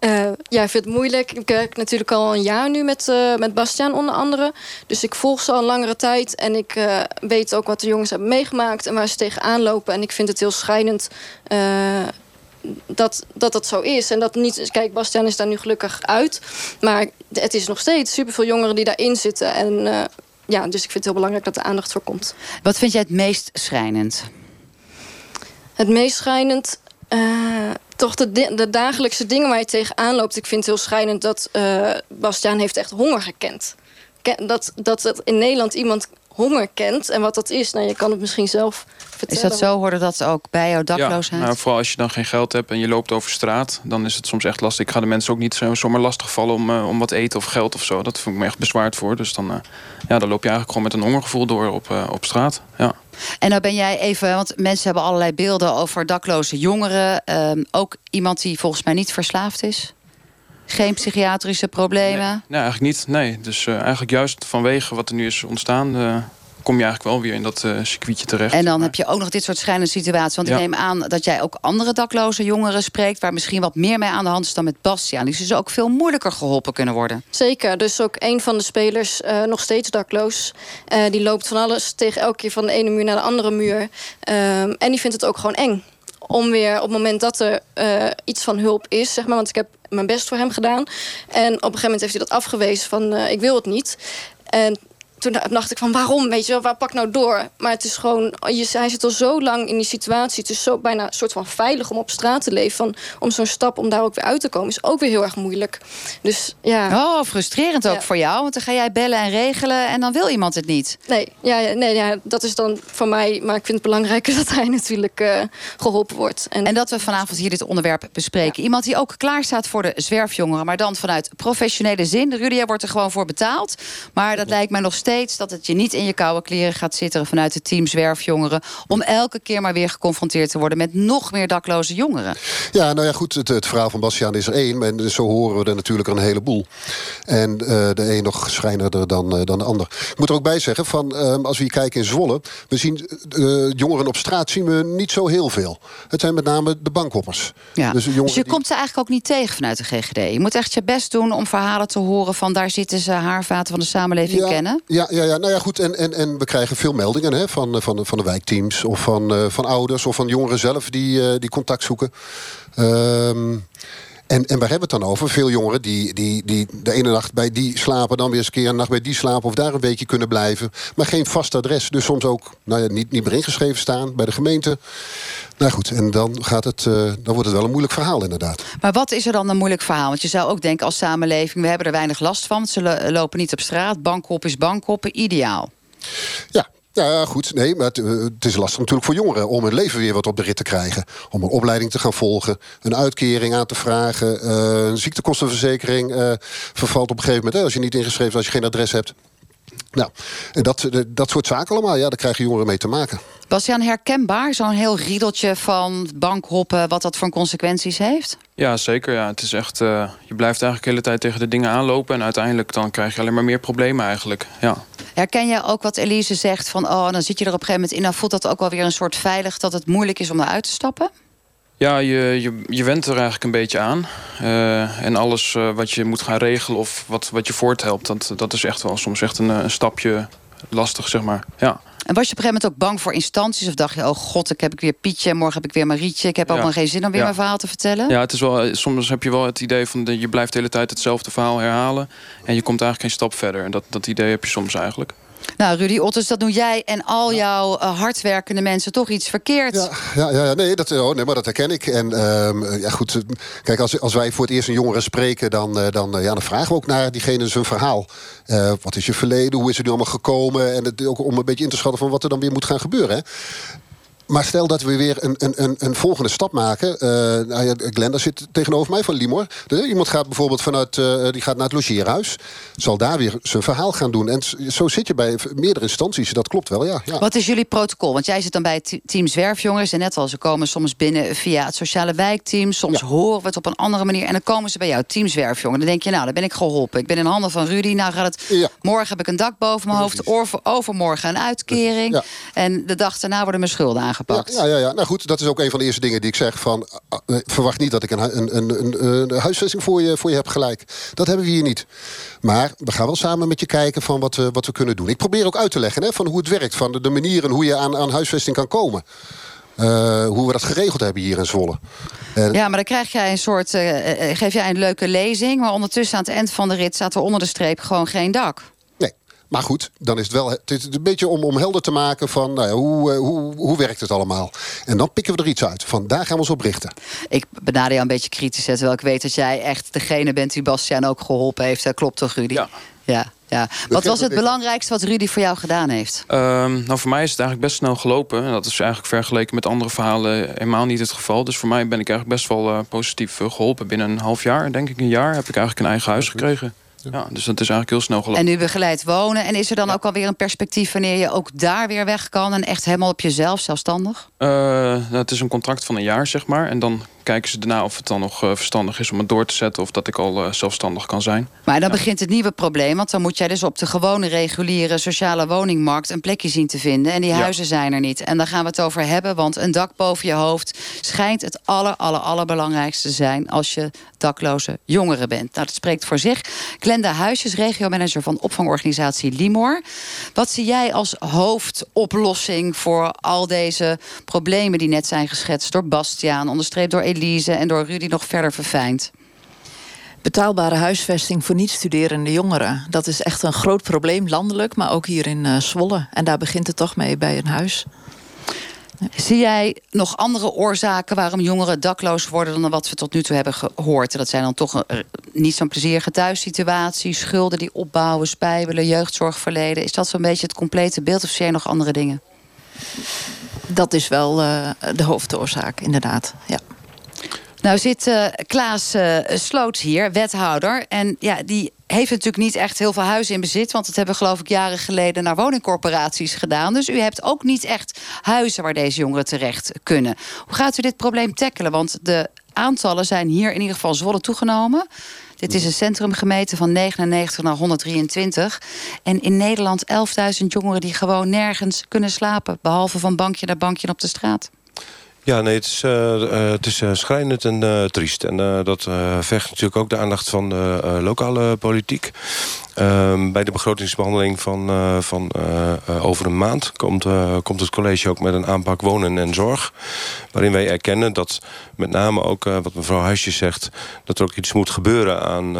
Uh, ja, ik vind het moeilijk. Ik werk natuurlijk al een jaar nu met, met Bastiaan onder andere. Dus ik volg ze al een langere tijd. En ik weet ook wat de jongens hebben meegemaakt en waar ze tegenaan lopen. En ik vind het heel schrijnend dat, dat dat zo is. En dat niet. Kijk, Bastiaan is daar nu gelukkig uit. Maar het is nog steeds superveel jongeren die daarin zitten. En uh, ja, dus ik vind het heel belangrijk dat er aandacht voor komt. Wat vind jij het meest schrijnend? Het meest schrijnend. Uh, toch de, de, dagelijkse dingen waar je tegenaan loopt. Ik vind het heel schrijnend dat uh, Bastiaan heeft echt honger gekend. Dat, dat het in Nederland iemand honger kent en wat dat is. Nou, je kan het misschien zelf vertellen. Is dat zo? Hoorde dat ook bij jouw dakloosheid? Ja, nou, vooral als je dan geen geld hebt en je loopt over straat... dan is het soms echt lastig. Ik ga de mensen ook niet zo, zomaar lastig vallen om, uh, om wat eten of geld of zo. Dat voel ik me echt bezwaard voor. Dus dan, uh, ja, dan loop je eigenlijk gewoon met een hongergevoel door op, uh, op straat. Ja. En dan ben jij even, want mensen hebben allerlei beelden over dakloze jongeren. Uh, ook iemand die volgens mij niet verslaafd is? Geen psychiatrische problemen? Nee, nee eigenlijk niet. Nee. Dus uh, eigenlijk juist vanwege wat er nu is ontstaan... Uh, kom je eigenlijk wel weer in dat uh, circuitje terecht. En dan heb je ook nog dit soort schrijnende situaties. Want ja. ik neem aan dat jij ook andere dakloze jongeren spreekt... waar misschien wat meer mee aan de hand is dan met Bastiaan. Die dus ook veel moeilijker geholpen kunnen worden. Zeker. Dus ook een van de spelers, uh, nog steeds dakloos. Uh, die loopt van alles tegen elke keer van de ene muur naar de andere muur. en die vindt het ook gewoon eng om weer op het moment dat er eh, iets van hulp is, zeg maar, want ik heb mijn best voor hem gedaan. En op een gegeven moment heeft hij dat afgewezen van eh, ik wil het niet. En toen dacht ik van waarom, weet je wel, waar pak nou door? Maar het is gewoon, je, hij zit al zo lang in die situatie. Het is zo bijna een soort van veilig om op straat te leven. Van, om zo'n stap, om daar ook weer uit te komen, is ook weer heel erg moeilijk. Dus ja. Oh, frustrerend ook Ja. voor jou. Want dan ga jij bellen en regelen en dan wil iemand het niet. Nee, ja, ja, nee ja, dat is dan voor mij. Maar ik vind het belangrijker dat hij natuurlijk eh, geholpen wordt. En, En dat we vanavond hier dit onderwerp bespreken. Iemand die ook klaar staat voor de zwerfjongeren, maar dan vanuit professionele zin. Rudy, jij wordt er gewoon voor betaald. Maar dat lijkt mij nog steeds dat het je niet in je koude kleren gaat zitten vanuit het team zwerfjongeren. Om elke keer maar weer geconfronteerd te worden met nog meer dakloze jongeren. Ja, nou ja, goed, het, het verhaal van Bastiaan is er één. En zo horen we er natuurlijk een heleboel. En eh, de een nog schrijnender dan, eh, dan de ander. Ik moet er ook bij zeggen, van, ehm, als we hier kijken in Zwolle... we zien eh, jongeren op straat zien we niet zo heel veel. Het zijn met name de bankhoppers. Ja. Dus, Dus, je die- komt ze eigenlijk ook niet tegen vanuit de GGD. Je moet echt je best doen om verhalen te horen van daar zitten ze haarvaten van de samenleving ja, kennen. Ja, ja, ja, nou ja, goed. En, en, en we krijgen veel meldingen hè, van, eh, van, van de wijkteams of van, eh, van ouders of van jongeren zelf die, eh, die contact zoeken. Ehm, en, en waar hebben we het dan over? Veel jongeren die, die, die de ene nacht bij die slapen, dan weer eens een keer een nacht bij die slapen of daar een weekje kunnen blijven. Maar geen vast adres. Dus soms ook nou ja, niet, niet meer ingeschreven staan bij de gemeente. Nou goed, en dan, gaat het, eh, dan wordt het wel een moeilijk verhaal inderdaad. Maar wat is er dan een moeilijk verhaal? Want je zou ook denken als samenleving, we hebben er weinig last van. Ze lo- lopen niet op straat. Bankhop is bankhoppen, ideaal. Ja. Ja, goed. Nee, maar het, eh, het is lastig natuurlijk voor jongeren om hun leven weer wat op de rit te krijgen. Om een opleiding te gaan volgen, een uitkering aan te vragen, eh, een ziektekostenverzekering eh, vervalt op een gegeven moment. Hè, als je niet ingeschreven als je geen adres hebt. Nou, en dat, eh, dat soort zaken allemaal, ja, daar krijgen jongeren mee te maken. Bastiaan, herkenbaar zo'n heel riedeltje van bankhoppen, wat dat voor consequenties heeft? Ja, zeker. Ja. Het is echt, eh, je blijft eigenlijk de hele tijd tegen de dingen aanlopen. En uiteindelijk dan krijg je alleen maar meer problemen eigenlijk. Ja. Herken jij ook wat Elise zegt van, oh, dan zit je er op een gegeven moment in, dan voelt dat ook wel weer een soort veilig dat het moeilijk is om eruit te stappen? Ja, je, je, je went er eigenlijk een beetje aan. Eh, en alles eh, wat je moet gaan regelen of wat, wat je voorthelpt... Dat, dat is echt wel soms echt een, eh, een stapje lastig, zeg maar. Ja. En was je op een gegeven moment ook bang voor instanties? Of dacht je, oh god, ik heb ik weer Pietje, morgen heb ik weer Marietje. Ik heb ook Ja. nog geen zin om weer Ja. mijn verhaal te vertellen. ja, het is wel, soms heb je wel het idee van... de- je blijft de hele tijd hetzelfde verhaal herhalen... en je komt eigenlijk geen stap verder. En dat, dat idee heb je soms eigenlijk. Nou, Rudy Otters, dat doen jij en al jouw eh, hardwerkende mensen toch iets verkeerd. Ja, ja, ja, nee, dat, oh, nee, maar dat herken ik. En ehm, ja, goed, eh, kijk, als, als wij voor het eerst een jongere spreken, dan, eh, dan, eh, ja, dan vragen we ook naar diegene zijn verhaal. Eh, wat is je verleden? Hoe is het nu allemaal gekomen? En het, ook om een beetje in te schatten van wat er dan weer moet gaan gebeuren. Hè? Maar stel dat we weer een, een, een, een volgende stap maken. Eh nou ja, Glenda zit tegenover mij van Limor. De- iemand gaat bijvoorbeeld vanuit, eh, die gaat naar het logeerhuis. Zal daar weer zijn verhaal gaan doen. En zo zit je bij meerdere instanties. Dat klopt wel, ja. ja. Wat is jullie protocol? Want jij zit dan bij team Zwerfjongeren. En net al, ze komen soms binnen via het sociale wijkteam. Soms horen we het op een andere manier. En dan komen ze bij jou, team Zwerfjongeren. Dan denk je, nou, dan ben ik geholpen. Ik ben in handen van Rudy. Nou gaat het, Ja. morgen heb ik een dak boven mijn hoofd. Over, overmorgen een uitkering. En de dag daarna worden mijn schulden Ja, aangepakt. ja, ja, ja. Nou goed, dat is ook een van de eerste dingen die ik zeg. Van, eh, eh, verwacht niet dat ik een, een, een, een, huisvesting voor je, voor je heb gelijk. Dat hebben we hier niet. Maar we gaan wel samen met je kijken van wat we, wat we kunnen doen. Ik probeer ook uit te leggen hè, van hoe het werkt. Van de, de manieren hoe je aan, aan huisvesting kan komen. Eh, hoe we dat geregeld hebben hier in Zwolle. En, Ja, maar dan krijg jij een soort. geef jij een leuke lezing. Maar ondertussen aan het eind van de rit staat er onder de streep gewoon geen dak. Maar goed, dan is het wel het is een beetje om, om helder te maken van nou ja, hoe, eh, hoe, hoe werkt het allemaal. En dan pikken we er iets uit. Van daar gaan we ons op richten. Ik benader jou een beetje kritisch, hè, terwijl ik weet dat jij echt degene bent die Bastiaan ook geholpen heeft. Dat klopt toch, Rudy? Ja. ja, ja. Wat was het belangrijkste wat Rudy voor jou gedaan heeft? Ehm, nou, voor mij is het eigenlijk best snel gelopen. En dat is eigenlijk vergeleken met andere verhalen helemaal niet het geval. Dus voor mij ben ik eigenlijk best wel eh, positief eh, geholpen. Binnen een half jaar, denk ik een jaar, heb ik eigenlijk een eigen huis gekregen. Ja, dus dat is eigenlijk heel snel gelopen. En nu begeleid wonen. En is er dan ook alweer een perspectief wanneer je ook daar weer weg kan en echt helemaal op jezelf, zelfstandig? Eh, nou, het is een contract van een jaar, zeg maar. En dan kijken ze daarna of het dan nog verstandig is om het door te zetten... of dat ik al zelfstandig kan zijn. Maar dan begint het nieuwe probleem. Want dan moet jij dus op de gewone reguliere sociale woningmarkt... een plekje zien te vinden. En die huizen zijn er niet. En daar gaan we het over hebben. Want een dak boven je hoofd schijnt het aller, aller, allerbelangrijkste te zijn... als je dakloze jongeren bent. Nou, dat spreekt voor zich. Glenda Huisjes, regiomanager van opvangorganisatie Limor. Wat zie jij als hoofdoplossing voor al deze problemen... die net zijn geschetst door Bastiaan, onderstreept door Elise... en door Rudy nog verder verfijnd? Betaalbare huisvesting voor niet-studerende jongeren. Dat is echt een groot probleem, landelijk, maar ook hier in uh, Zwolle. En daar begint het toch mee bij een huis. Zie jij nog andere oorzaken waarom jongeren dakloos worden dan wat we tot nu toe hebben gehoord? Dat zijn dan toch een, niet zo'n plezierige thuissituatie, schulden die opbouwen, spijbelen, jeugdzorgverleden. Is dat zo'n beetje het complete beeld of zie je nog andere dingen? Dat is wel uh, de hoofdoorzaak, inderdaad. Ja. Nou zit uh, Klaas uh, Sloots hier, wethouder. En ja, die heeft natuurlijk niet echt heel veel huizen in bezit. Want dat hebben we geloof ik jaren geleden naar woningcorporaties gedaan. Dus u hebt ook niet echt huizen waar deze jongeren terecht kunnen. Hoe gaat u dit probleem tackelen? Want de aantallen zijn hier in ieder geval Zwolle toegenomen. Dit is een centrum gemeten van 99 naar 123. En in Nederland 11.000 jongeren die gewoon nergens kunnen slapen. Behalve van bankje naar bankje op de straat. Ja, nee, het is, uh, het is uh, schrijnend en triest. En dat vecht natuurlijk ook de aandacht van de lokale politiek. Ehm, bij de begrotingsbehandeling van, uh, van uh, uh, over een maand komt, komt het college ook met een aanpak wonen en zorg. Waarin wij erkennen dat met name ook wat mevrouw Huisjes zegt, dat er ook iets moet gebeuren aan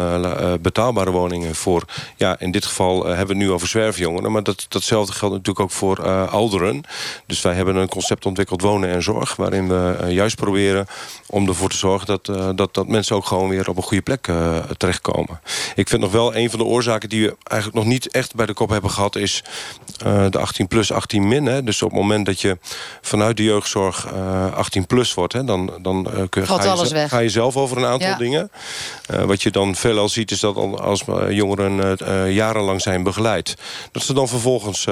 betaalbare woningen voor, ja, in dit geval hebben we het nu over zwerfjongeren, maar dat, datzelfde geldt natuurlijk ook voor ouderen. Dus wij hebben een concept ontwikkeld wonen en zorg, waarin we juist proberen om ervoor te zorgen dat, dat, dat mensen ook gewoon weer op een goede plek terechtkomen. Ik vind nog wel een van de oorzaken die we eigenlijk nog niet echt bij de kop hebben gehad... is uh, de 18 plus, 18 min. Hè. Dus op het moment dat je vanuit de jeugdzorg uh, 18 plus wordt... Hè, dan, dan uh, kun, ga, je, ga, je, zelf over een aantal ja. dingen. wat je dan veelal ziet is dat als jongeren jarenlang zijn begeleid... dat ze dan vervolgens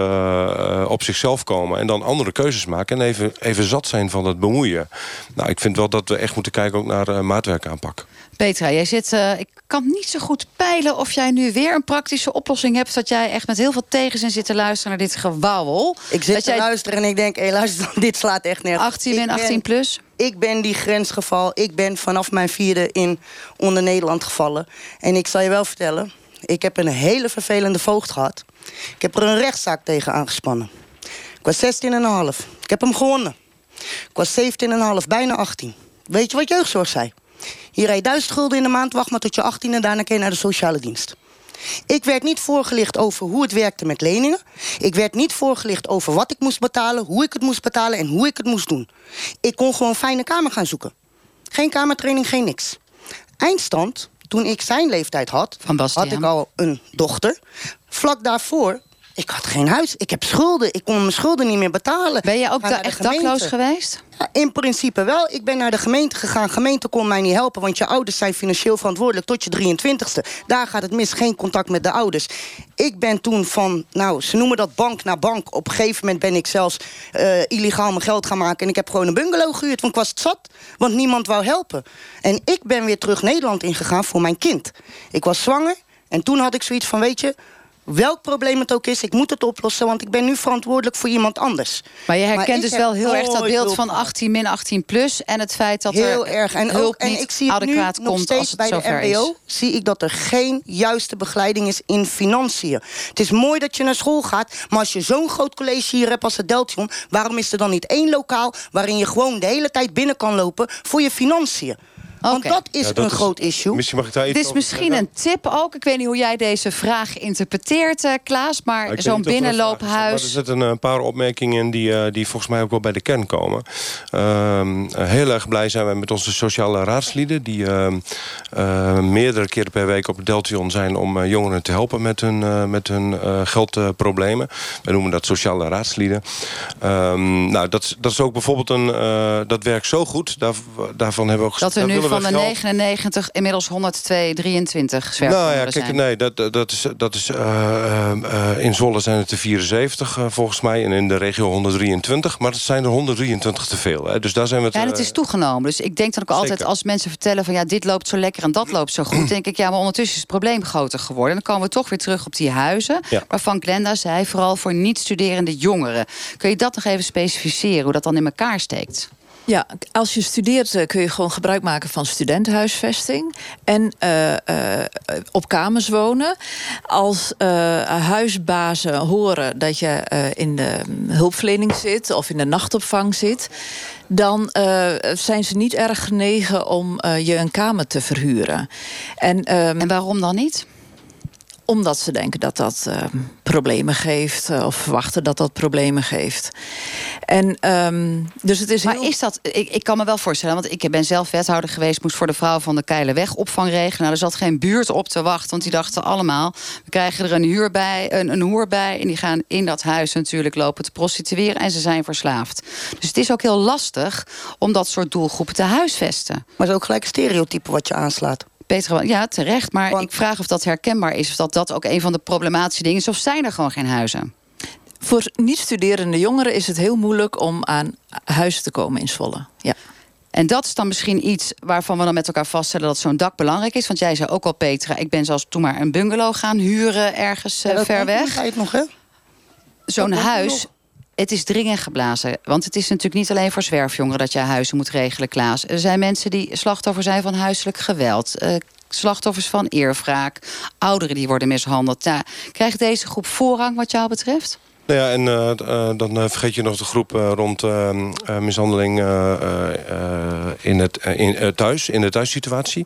op zichzelf komen... en dan andere keuzes maken en even, even zat zijn van het bemoeien. Nou, ik vind wel dat we echt moeten kijken ook naar maatwerkaanpak. Petra, jij zit, ik kan niet zo goed peilen of jij nu weer een praktische oplossing hebt. Dat jij echt met heel veel tegenzin zit te luisteren naar dit gewauwel. Ik zit dat te jij... luisteren en ik denk, hé, luister, dit slaat echt nergens. 18 en 18 plus? Ik ben die grensgeval. Ik ben vanaf mijn vierde in onder Nederland gevallen. En ik zal je wel vertellen, ik heb een hele vervelende voogd gehad. Ik heb er een rechtszaak tegen aangespannen. Ik was 16,5. Ik heb hem gewonnen. Ik was 17,5, bijna 18. Weet je wat jeugdzorg zei? Je rijdt duizend gulden in de maand, wacht maar tot je 18 en daarna kun je naar de sociale dienst. Ik werd niet voorgelicht over hoe het werkte met leningen. Ik werd niet voorgelicht over wat ik moest betalen, hoe ik het moest betalen en hoe ik het moest doen. Ik kon gewoon fijne kamer gaan zoeken. Geen kamertraining, geen niks. Eindstand, toen ik zijn leeftijd had, had ik al een dochter. Vlak daarvoor ik had geen huis. Ik heb schulden. Ik kon mijn schulden niet meer betalen. Ben je ook da echt dakloos geweest? Ja, in principe wel. Ik ben naar de gemeente gegaan. Gemeente kon mij niet helpen, want je ouders zijn financieel verantwoordelijk tot je 23ste. Daar gaat het mis. Geen contact met de ouders. Ik ben toen van, nou, ze noemen dat bank naar bank. Op een gegeven moment ben ik zelfs uh, illegaal mijn geld gaan maken. En ik heb gewoon een bungalow gehuurd, want ik was het zat. Want niemand wou helpen. En ik ben weer terug Nederland ingegaan voor mijn kind. Ik was zwanger. En toen had ik zoiets van, weet je, welk probleem het ook is, ik moet het oplossen... want ik ben nu verantwoordelijk voor iemand anders. Maar je herkent dus wel heel erg dat beeld van 18 min 18 plus... en het feit dat heel er erg. En hulp ook, en niet ik zie het adequaat nu komt nog steeds als het bij de is. zie ik dat er geen juiste begeleiding is in financiën. Het is mooi dat je naar school gaat... maar als je zo'n groot college hier hebt als het Deltion... waarom is er dan niet één lokaal... waarin je gewoon de hele tijd binnen kan lopen voor je financiën? Want dat is een groot issue. Misschien mag ik daar Dit is misschien een tip ook. Ik weet niet hoe jij deze vraag interpreteert, uh, Klaas. Maar Nou, zo'n binnenloophuis... Maar er zitten een paar opmerkingen in die, uh, die volgens mij ook wel bij de kern komen. Uh, heel erg blij zijn wij met onze sociale raadslieden... die meerdere keren per week op het Deltion zijn... om jongeren te helpen met hun, met hun geldproblemen. Wij noemen dat sociale raadslieden. Ehm, nou, dat, dat is ook bijvoorbeeld een... dat werkt zo goed. Daar, daarvan hebben we ook... Dat er nu van de geld- 99 inmiddels 102, 23 zwerfjongeren Nou ja, kijk, zijn. nee, dat, dat is, dat is, eh, eh, eh, in Zwolle zijn het er 74 eh, volgens mij. En in de regio 123. Maar het zijn er 123 te veel. Hè. Dus daar zijn we. Ja, en het is toegenomen. Dus ik denk dan ook altijd, als mensen vertellen van ja, dit loopt zo lekker en dat loopt zo goed, denk ik, ja, maar ondertussen is het probleem groter geworden. En dan komen we toch weer terug op die huizen, Ja. waarvan Glenda zei, vooral voor niet-studerende jongeren. Kun je dat nog even specificeren, hoe dat dan in elkaar steekt? Ja, als je studeert eh, kun je gewoon gebruik maken van studentenhuisvesting. En eh, eh, op kamers wonen. Als huisbazen horen dat je in de hulpverlening zit of in de nachtopvang zit. Dan zijn ze niet erg genegen om je een kamer te verhuren. En, en waarom dan niet? Omdat ze denken dat dat eh, problemen geeft. eh, of verwachten dat dat problemen geeft. En ehm, dus het is Maar heel... is dat, ik, ik kan me wel voorstellen, want ik ben zelf wethouder geweest, moest voor de vrouw van de Keilerweg opvang regelen. Nou, er zat geen buurt op te wachten, want die dachten allemaal, we krijgen er een huur bij, een, een hoer bij. En die gaan in dat huis natuurlijk lopen te prostitueren en ze zijn verslaafd. Dus het is ook heel lastig om dat soort doelgroepen te huisvesten. Maar het is ook gelijk een stereotype wat je aanslaat. Peter, ja, terecht. Maar ik vraag of dat herkenbaar is. Of dat dat ook een van de problematische dingen is. Of zijn er gewoon geen huizen? Voor niet-studerende jongeren is het heel moeilijk om aan huis te komen in Zwolle. Ja. En dat is dan misschien iets waarvan we dan met elkaar vaststellen dat zo'n dak belangrijk is. Want jij zei ook al, Petra, ik ben zelfs toen maar een bungalow gaan huren ergens eh, ver weg. het nog, hè? Zo'n huis. Het is dringend geblazen. Want het is natuurlijk niet alleen voor zwerfjongeren dat je huizen moet regelen, Klaas. Er zijn mensen die slachtoffer zijn van huiselijk geweld. eh, slachtoffers van eerwraak. Ouderen die worden mishandeld. Nou, krijgt deze groep voorrang wat jou betreft? Nou ja, en eh, eh, dan eh, vergeet je nog de groep eh, rond mishandeling eh, eh, eh, in het, in, thuis, in de thuissituatie.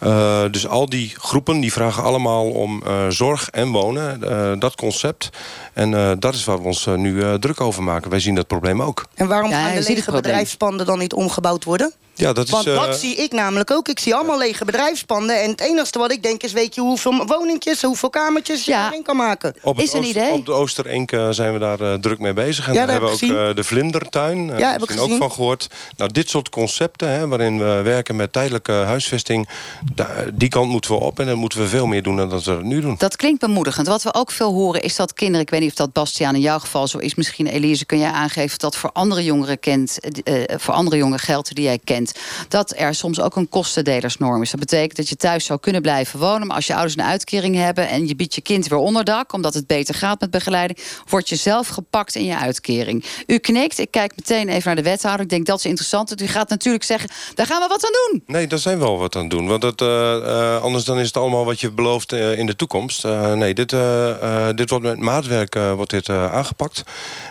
Eh, dus al die groepen die vragen allemaal om eh, zorg en wonen, dat concept. En eh, dat is waar we ons nu eh, druk over maken. Wij zien dat probleem ook. En waarom Ja, gaan de lege bedrijfspanden dan niet omgebouwd worden? Ja, dat is, Want eh, dat zie ik namelijk ook. Ik zie allemaal lege bedrijfspanden. En het enige wat ik denk is, weet je hoeveel woningjes, hoeveel kamertjes je erin kan maken? Op het Ooster- Op de Oosterenk eh, zijn we daar eh, druk mee bezig. En Ja, daar hebben we ook eh, de vlindertuin. Ja, heb ik ook gezien. van gehoord. Nou, dit soort concepten, hè, waarin we werken met tijdelijke huisvesting... da- die kant moeten we op en dan moeten we veel meer doen dan dat we nu doen. Dat klinkt bemoedigend. Wat we ook veel horen is dat kinderen... ik weet niet of dat Bastiaan in jouw geval zo is... misschien Elise, kun jij aangeven dat voor andere jongeren, kent, eh, eh, voor andere jongeren geldt die jij kent... dat er soms ook een kostendelersnorm is. Dat betekent dat je thuis zou kunnen blijven wonen... maar als je ouders een uitkering hebben... en je biedt je kind weer onderdak... omdat het beter gaat met begeleiding... word je zelf gepakt in je uitkering. U knikt, ik kijk meteen even naar de wethouder. Ik denk dat is interessant. U gaat natuurlijk zeggen, daar gaan we wat aan doen. Nee, daar zijn we wel wat aan doen. Want het, eh, eh, anders dan is het allemaal wat je belooft eh, in de toekomst. Eh, nee, dit, eh, eh, dit wordt met maatwerk eh, wordt dit, eh, aangepakt.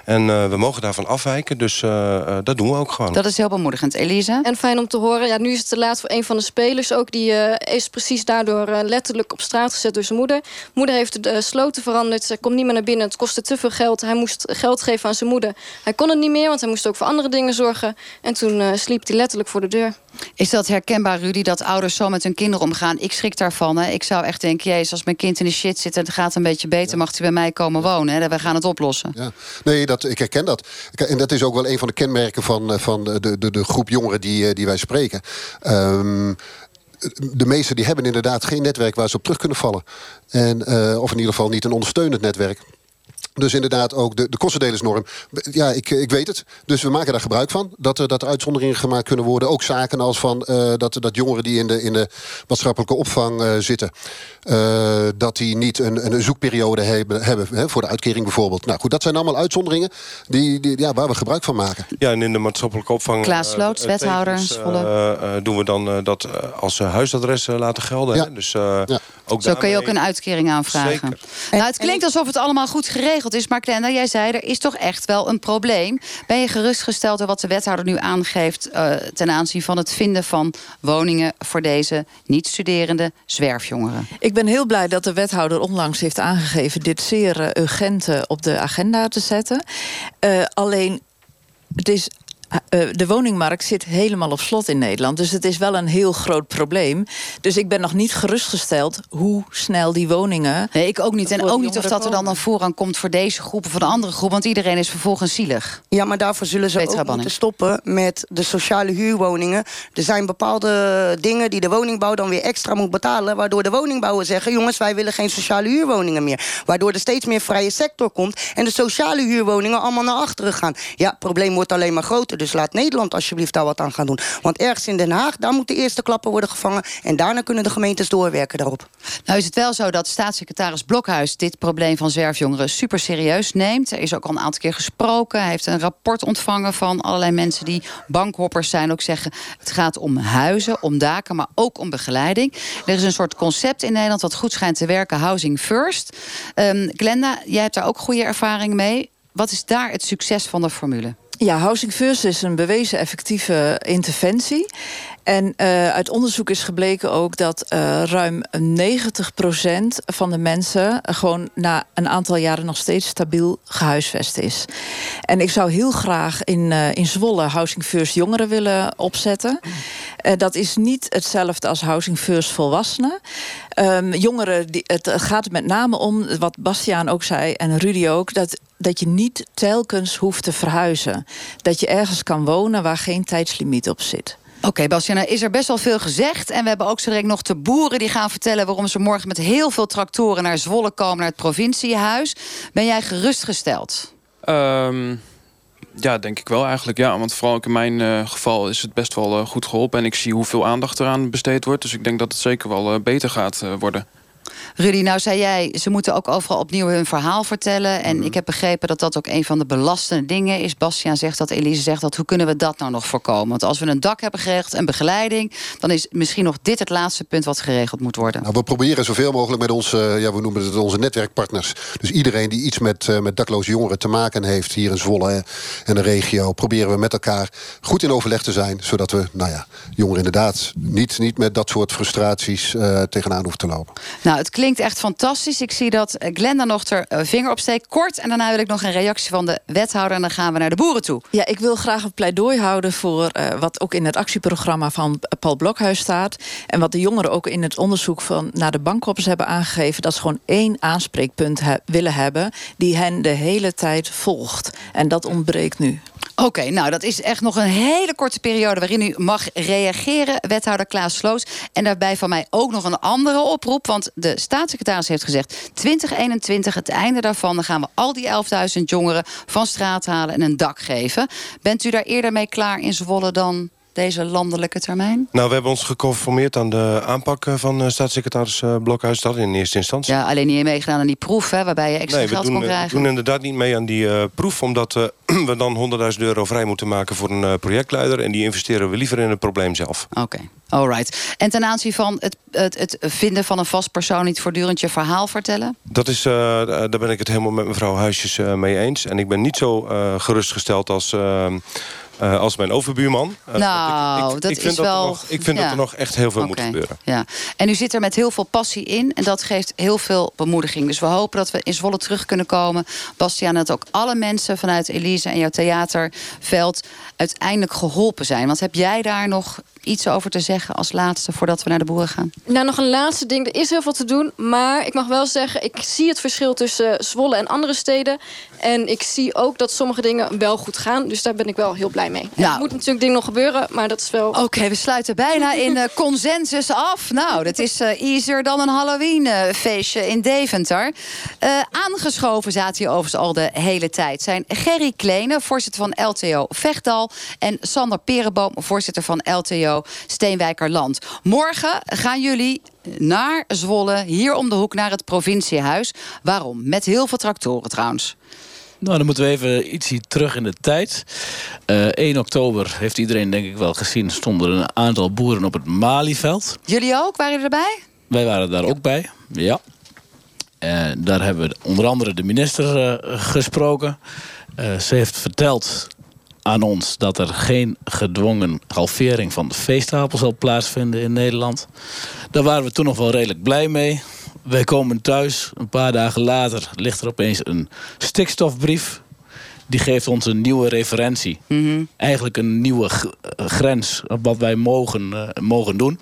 En eh, we mogen daarvan afwijken. Dus eh, eh, dat doen we ook gewoon. Dat is heel bemoedigend. Elise? En fijn om te horen. Ja, nu is het te laat voor een van de spelers. Ook die eh, is precies daardoor eh, letterlijk op straat gezet door zijn moeder. Moeder heeft de eh, sloten veranderd. Ze komt niet meer naar binnen. Het kostte te veel geld. Hij moest geld geven aan zijn moeder. Hij kon het niet meer, want hij moest ook voor andere dingen zorgen. En toen eh, sliep hij letterlijk voor de deur. Is dat herkenbaar, Rudy, dat ouders zo met hun kinderen omgaan? Ik schrik daarvan. Hè. Ik zou echt denken, jezus, als mijn kind in de shit zit... en het gaat een beetje beter, mag hij bij mij komen wonen. Hè. We gaan het oplossen. Ja. Nee, dat, ik herken dat. En dat is ook wel een van de kenmerken van, eh, van de, de, de groep jongeren die, die wij spreken. Ehm, de meesten die hebben inderdaad geen netwerk waar ze op terug kunnen vallen. En, eh, of in ieder geval niet een ondersteunend netwerk. Dus inderdaad ook de, de kostendelersnorm. Ja, ik, ik weet het. Dus we maken daar gebruik van. Dat er, dat er uitzonderingen gemaakt kunnen worden. Ook zaken als van eh, dat, dat jongeren die in de, in de maatschappelijke opvang eh, zitten... eh, dat die niet een, een zoekperiode hebben, hebben hè, voor de uitkering bijvoorbeeld. Nou goed, dat zijn allemaal uitzonderingen die, die, ja, waar we gebruik van maken. Ja, en in de maatschappelijke opvang... Klaas Loods, eh, wethouder, doen we dan dat als huisadres laten gelden. Ja. Hè? Dus, eh, ook Zo kun je ook een uitkering aanvragen. Zeker. Nou, het klinkt alsof het allemaal goed geregeld is. Maar Glenda, jij zei, er is toch echt wel een probleem. Ben je gerustgesteld door wat de wethouder nu aangeeft... eh, ten aanzien van het vinden van woningen... voor deze niet-studerende zwerfjongeren? Ik ben heel blij dat de wethouder onlangs heeft aangegeven dit zeer eh, urgent eh, op de agenda te zetten. Eh, alleen, het is de woningmarkt zit helemaal op slot in Nederland. Dus het is wel een heel groot probleem. Dus ik ben nog niet gerustgesteld hoe snel die woningen. Nee, ik ook niet. En ook niet of dat er dan een voorrang komt voor deze groep of voor de andere groep. Want iedereen is vervolgens zielig. Ja, maar daarvoor zullen ze Petra ook Banning. moeten stoppen met de sociale huurwoningen. Er zijn bepaalde dingen die de woningbouw dan weer extra moet betalen... waardoor de woningbouwers zeggen... jongens, wij willen geen sociale huurwoningen meer. Waardoor er steeds meer vrije sector komt... en de sociale huurwoningen allemaal naar achteren gaan. Ja, het probleem wordt alleen maar groter. Dus laat Nederland alsjeblieft daar wat aan gaan doen. Want ergens in Den Haag, daar moeten de eerste klappen worden gevangen... en daarna kunnen de gemeentes doorwerken daarop. Nou is het wel zo dat staatssecretaris Blokhuis dit probleem van zwerfjongeren super serieus neemt. Er is ook al een aantal keer gesproken. Hij heeft een rapport ontvangen van allerlei mensen die bankhoppers zijn. Ook zeggen het gaat om huizen, om daken, maar ook om begeleiding. Er is een soort concept in Nederland wat goed schijnt te werken, Housing First. Ehm, Glenda, jij hebt daar ook goede ervaring mee. Wat is daar het succes van de formule? Ja, Housing First is een bewezen effectieve interventie. En uh, uit onderzoek is gebleken ook dat uh, ruim 90% van de mensen gewoon na een aantal jaren nog steeds stabiel gehuisvest is. En ik zou heel graag in, in Zwolle Housing First jongeren willen opzetten. dat is niet hetzelfde als Housing First volwassenen. Um, jongeren, het gaat met name om, wat Bastiaan ook zei en Rudy ook, dat dat je niet telkens hoeft te verhuizen. Dat je ergens kan wonen waar geen tijdslimiet op zit. Oké, okay, Bastiaan, is er best wel veel gezegd. En we hebben ook zo direct nog de boeren die gaan vertellen... waarom ze morgen met heel veel tractoren naar Zwolle komen... naar het provinciehuis. Ben jij gerustgesteld? Um, ja, denk ik wel eigenlijk. Ja, want vooral ook in mijn uh, geval is het best wel uh, goed geholpen. En ik zie hoeveel aandacht eraan besteed wordt. Dus ik denk dat het zeker wel uh, beter gaat worden. Rudy, nou zei jij, ze moeten ook overal opnieuw hun verhaal vertellen. En ik heb begrepen dat dat ook een van de belastende dingen is. Bastiaan zegt dat, Elise zegt dat. Hoe kunnen we dat nou nog voorkomen? Want als we een dak hebben geregeld en begeleiding... dan is misschien nog dit het laatste punt wat geregeld moet worden. Nou, we proberen zoveel mogelijk met onze, ja, we noemen het onze netwerkpartners. Dus iedereen die iets met, uh, met dakloze jongeren te maken heeft... hier in Zwolle en de regio... proberen we met elkaar goed in overleg te zijn... zodat we, nou ja, jongeren inderdaad niet, niet met dat soort frustraties uh, tegenaan hoeven te lopen. Nou, het klinkt echt fantastisch. Ik zie dat Glenda nog ter vinger opsteekt. Kort, en daarna wil ik nog een reactie van de wethouder... en dan gaan we naar de boeren toe. Ja, ik wil graag een pleidooi houden voor uh, wat ook in het actieprogramma... van Paul Blokhuis staat. En wat de jongeren ook in het onderzoek van, naar de bankkoppers hebben aangegeven... dat ze gewoon één aanspreekpunt willen hebben... die hen de hele tijd volgt. En dat ontbreekt nu. Oké, nou dat is echt nog een hele korte periode waarin u mag reageren, wethouder Klaas Sloos. En daarbij van mij ook nog een andere oproep, want de staatssecretaris heeft gezegd 2021, het einde daarvan, dan gaan we al die 11.000 jongeren van straat halen en een dak geven. Bent u daar eerder mee klaar in Zwolle dan deze landelijke termijn? Nou, we hebben ons geconformeerd aan de aanpak van uh, staatssecretaris uh, Blokhuis. Dat in eerste instantie. Ja, alleen niet meegedaan aan die proef, hè, waarbij je extra nee, geld doen, kon krijgen. we doen inderdaad niet mee aan die uh, proef... omdat we dan 100.000 euro vrij moeten maken voor een projectleider... en die investeren we liever in het probleem zelf. Oké, okay. alright. En ten aanzien van het, het, het, vinden van een vast persoon... niet voortdurend je verhaal vertellen? Dat is, daar ben ik het helemaal met mevrouw Huisjes mee eens. En ik ben niet zo gerustgesteld als... Uh, als mijn overbuurman. Uh, nou, ik, ik, dat ik vind is dat wel... Nog, ik vind ja. dat er nog echt heel veel okay. moet gebeuren. Ja. En u zit er met heel veel passie in. En dat geeft heel veel bemoediging. Dus we hopen dat we in Zwolle terug kunnen komen. Bastiaan, dat ook alle mensen vanuit Elise en jouw theaterveld... uiteindelijk geholpen zijn. Want heb jij daar nog iets over te zeggen als laatste... voordat we naar de boeren gaan? Nou, nog een laatste ding. Er is heel veel te doen. Maar ik mag wel zeggen, ik zie het verschil tussen Zwolle en andere steden. En ik zie ook dat sommige dingen wel goed gaan. Dus daar ben ik wel heel blij mee. Nou. Er moet natuurlijk dingen nog gebeuren, maar dat is wel... Oké, okay, we sluiten bijna in uh, consensus af. Nou, dat is uh, easier dan een Halloween-feestje in Deventer. Aangeschoven zaten hier overigens al de hele tijd. Zijn Gerry Kleene, voorzitter van LTO Vechtdal... en Sander Perenboom, voorzitter van LTO Steenwijkerland. Morgen gaan jullie naar Zwolle, hier om de hoek naar het provinciehuis. Waarom? Met heel veel tractoren trouwens. Nou, dan moeten we even iets terug in de tijd. Uh, 1 oktober heeft iedereen denk ik wel gezien... stonden er een aantal boeren op het Malieveld. Jullie ook? Waren jullie erbij? Wij waren daar ook bij, ja. Uh, daar hebben we onder andere de minister uh, gesproken. Ze heeft verteld aan ons dat er geen gedwongen halvering van de veestapel zal plaatsvinden in Nederland. Daar waren we toen nog wel redelijk blij mee. Wij komen thuis, een paar dagen later ligt er opeens een stikstofbrief die geeft ons een nieuwe referentie. Mhm. Eigenlijk een nieuwe grens op wat wij mogen, eh, mogen doen.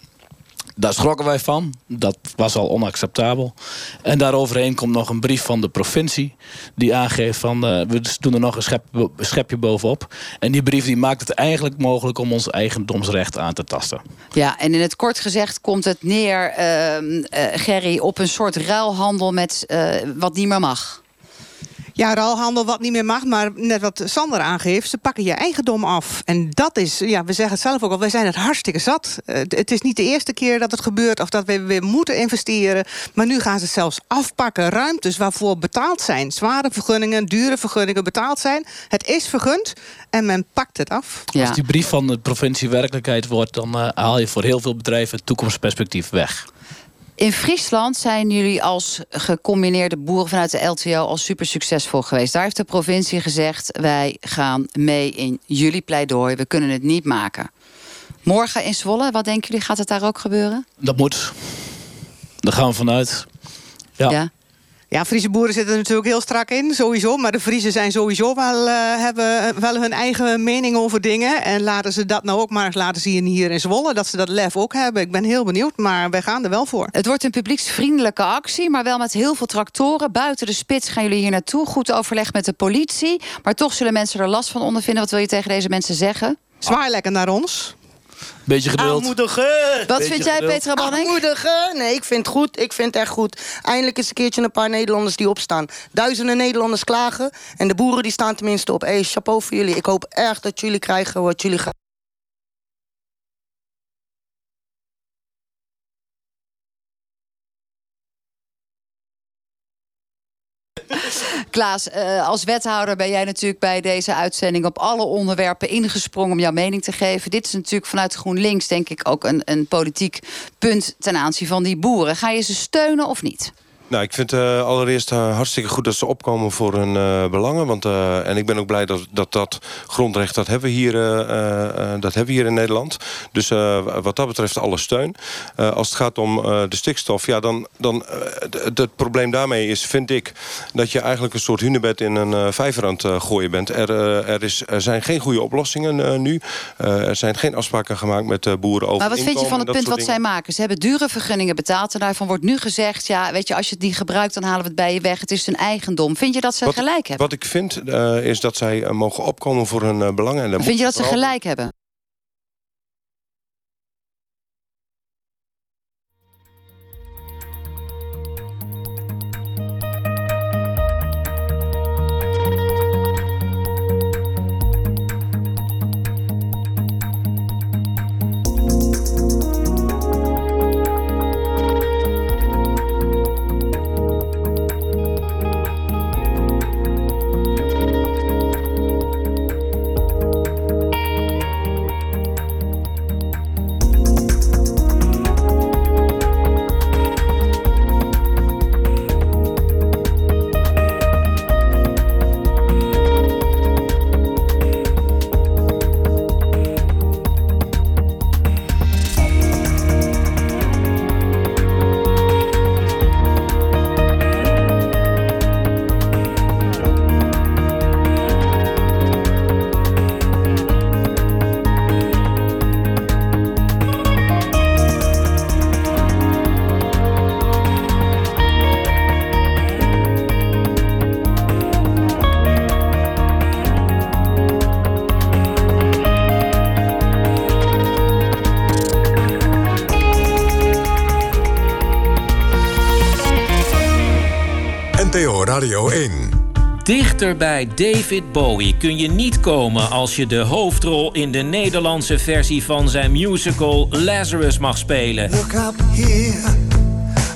Daar schrokken wij van. Dat was al onacceptabel. En daaroverheen komt nog een brief van de provincie. Die aangeeft van eh, we doen er nog een schep, schepje bovenop. En die brief die maakt het eigenlijk mogelijk om ons eigendomsrecht aan te tasten. Ja, en in het kort gezegd komt het neer, ehm, eh, Gerry, op een soort ruilhandel met eh, wat niet meer mag. Ja, ruilhandel wat niet meer mag, maar net wat Sander aangeeft... ze pakken je eigendom af. En dat is, ja, we zeggen het zelf ook al, wij zijn het hartstikke zat. Eh, het is niet de eerste keer dat het gebeurt of dat we weer moeten investeren. Maar nu gaan ze zelfs afpakken. Ruimtes waarvoor betaald zijn. Zware vergunningen, dure vergunningen betaald zijn. Het is vergund en men pakt het af. Als die brief van de provincie werkelijkheid wordt... dan eh, haal je voor heel veel bedrijven het toekomstperspectief weg. In Friesland zijn jullie als gecombineerde boeren vanuit de LTO al super succesvol geweest. Daar heeft de provincie gezegd: wij gaan mee in jullie pleidooi. We kunnen het niet maken. Morgen in Zwolle, wat denken jullie? Gaat het daar ook gebeuren? Dat moet. Daar gaan we vanuit. Ja. Ja. Ja, Friese boeren zitten er natuurlijk heel strak in, sowieso. Maar de Friesen zijn sowieso wel, eh, hebben wel hun eigen mening over dingen. En laten ze dat nou ook maar eens laten zien hier in Zwolle. Dat ze dat lef ook hebben. Ik ben heel benieuwd, maar wij gaan er wel voor. Het wordt een publieksvriendelijke actie, maar wel met heel veel tractoren. Buiten de spits gaan jullie hier naartoe. Goed overleg met de politie. Maar toch zullen mensen er last van ondervinden. Wat wil je tegen deze mensen zeggen? Zwaar lekker naar ons. Beetje geduld. Aanmoedigen. Wat vind jij, Petra Banning? Aanmoedigen. Nee, ik vind het goed. Ik vind het echt goed. Eindelijk is een keertje een paar Nederlanders die opstaan. Duizenden Nederlanders klagen. En de boeren die staan tenminste op. Hey, chapeau voor jullie. Ik hoop erg dat jullie krijgen wat jullie gaan. Klaas, eh, als wethouder ben jij natuurlijk bij deze uitzending op alle onderwerpen ingesprongen om jouw mening te geven. Dit is natuurlijk vanuit GroenLinks, denk ik, ook een, een politiek punt ten aanzien van die boeren. Ga je ze steunen of niet? Nou, ik vind uh, allereerst uh, hartstikke goed dat ze opkomen voor hun uh, belangen. Want, en ik ben ook blij dat dat, dat grondrecht, dat hebben we hier, dat hebben we hier in Nederland. Dus wat dat betreft alle steun. als het gaat om de stikstof, ja, dan, dan het probleem daarmee is, vind ik... dat je eigenlijk een soort hunebed in een vijver aan het gooien bent. Er, er, is, er zijn geen goede oplossingen nu. er zijn geen afspraken gemaakt met boeren over Maar wat vind je van het punt wat dingen. zij maken? Ze hebben dure vergunningen betaald en daarvan wordt nu gezegd... ja, weet je, als je die gebruikt, dan halen we het bij je weg. Het is hun eigendom. Vind je dat ze Wat- gelijk hebben? Wat ik vind, uh, is dat zij uh, mogen opkomen voor hun uh, belangen. En Vind je dat ze gelijk hebben? Radio 1. Dichter bij David Bowie kun je niet komen als je de hoofdrol in de Nederlandse versie van zijn musical Lazarus mag spelen. Look up here,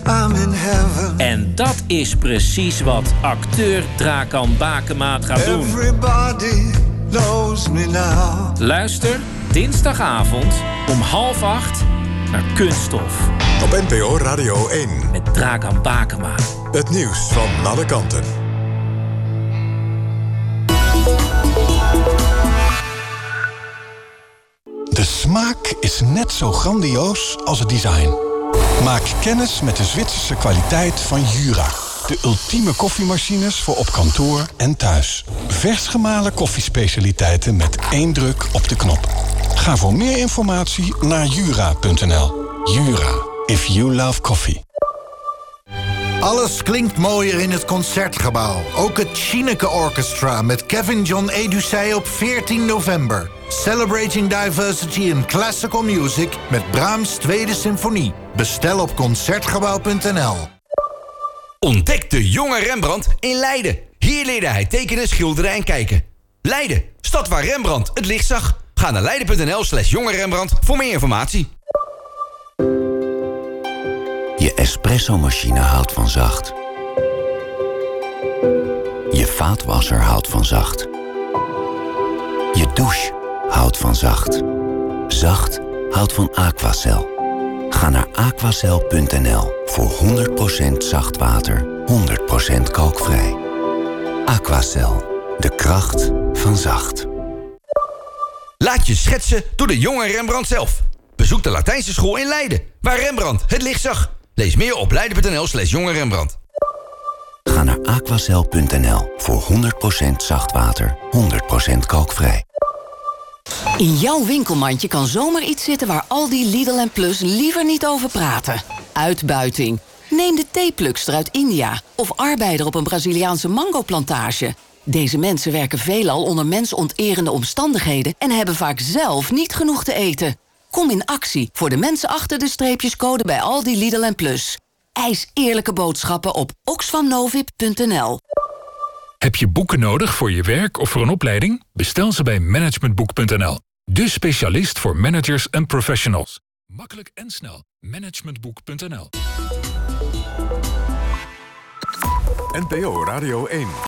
I'm in heaven. En dat is precies wat acteur Drakan Bakemaat gaat doen. Everybody knows me now. Luister dinsdagavond om half acht naar Kunststof. Op NPO Radio 1. Met Drakan Bakema. Het nieuws van alle kanten. De smaak is net zo grandioos als het design. Maak kennis met de Zwitserse kwaliteit van Jura. De ultieme koffiemachines voor op kantoor en thuis. Vers gemalen koffiespecialiteiten met één druk op de knop. Ga voor meer informatie naar jura.nl. Jura, if you love coffee. Alles klinkt mooier in het Concertgebouw. Ook het Chineke Orchestra met Kevin John Edusei op 14 november. Celebrating Diversity in Classical Music met Brahms Tweede Symfonie. Bestel op Concertgebouw.nl. Ontdek de jonge Rembrandt in Leiden. Hier leerde hij tekenen, schilderen en kijken. Leiden, stad waar Rembrandt het licht zag. Ga naar leiden.nl slash jonge Rembrandt voor meer informatie. Espresso-machine houdt van zacht. Je vaatwasser houdt van zacht. Je douche houdt van zacht. Zacht houdt van Aquacel. Ga naar aquacel.nl voor 100% zacht water, 100% kookvrij. Aquacel, de kracht van zacht. Laat je schetsen door de jonge Rembrandt zelf. Bezoek de Latijnse school in Leiden, waar Rembrandt het licht zag. Lees meer op leiden.nl slash jonge Rembrandt. Ga naar aquacel.nl voor 100% zacht water, 100% kookvrij. In jouw winkelmandje kan zomaar iets zitten waar Aldi, Lidl en Plus liever niet over praten. Uitbuiting. Neem de theeplugster uit India of arbeider op een Braziliaanse mangoplantage. Deze mensen werken veelal onder mensonterende omstandigheden en hebben vaak zelf niet genoeg te eten. Kom in actie voor de mensen achter de streepjescode bij Aldi, Lidl en Plus. Eis eerlijke boodschappen op oxfamnovip.nl. Heb je boeken nodig voor je werk of voor een opleiding? Bestel ze bij managementboek.nl. De specialist voor managers en professionals. Makkelijk en snel. Managementboek.nl NPO Radio 1.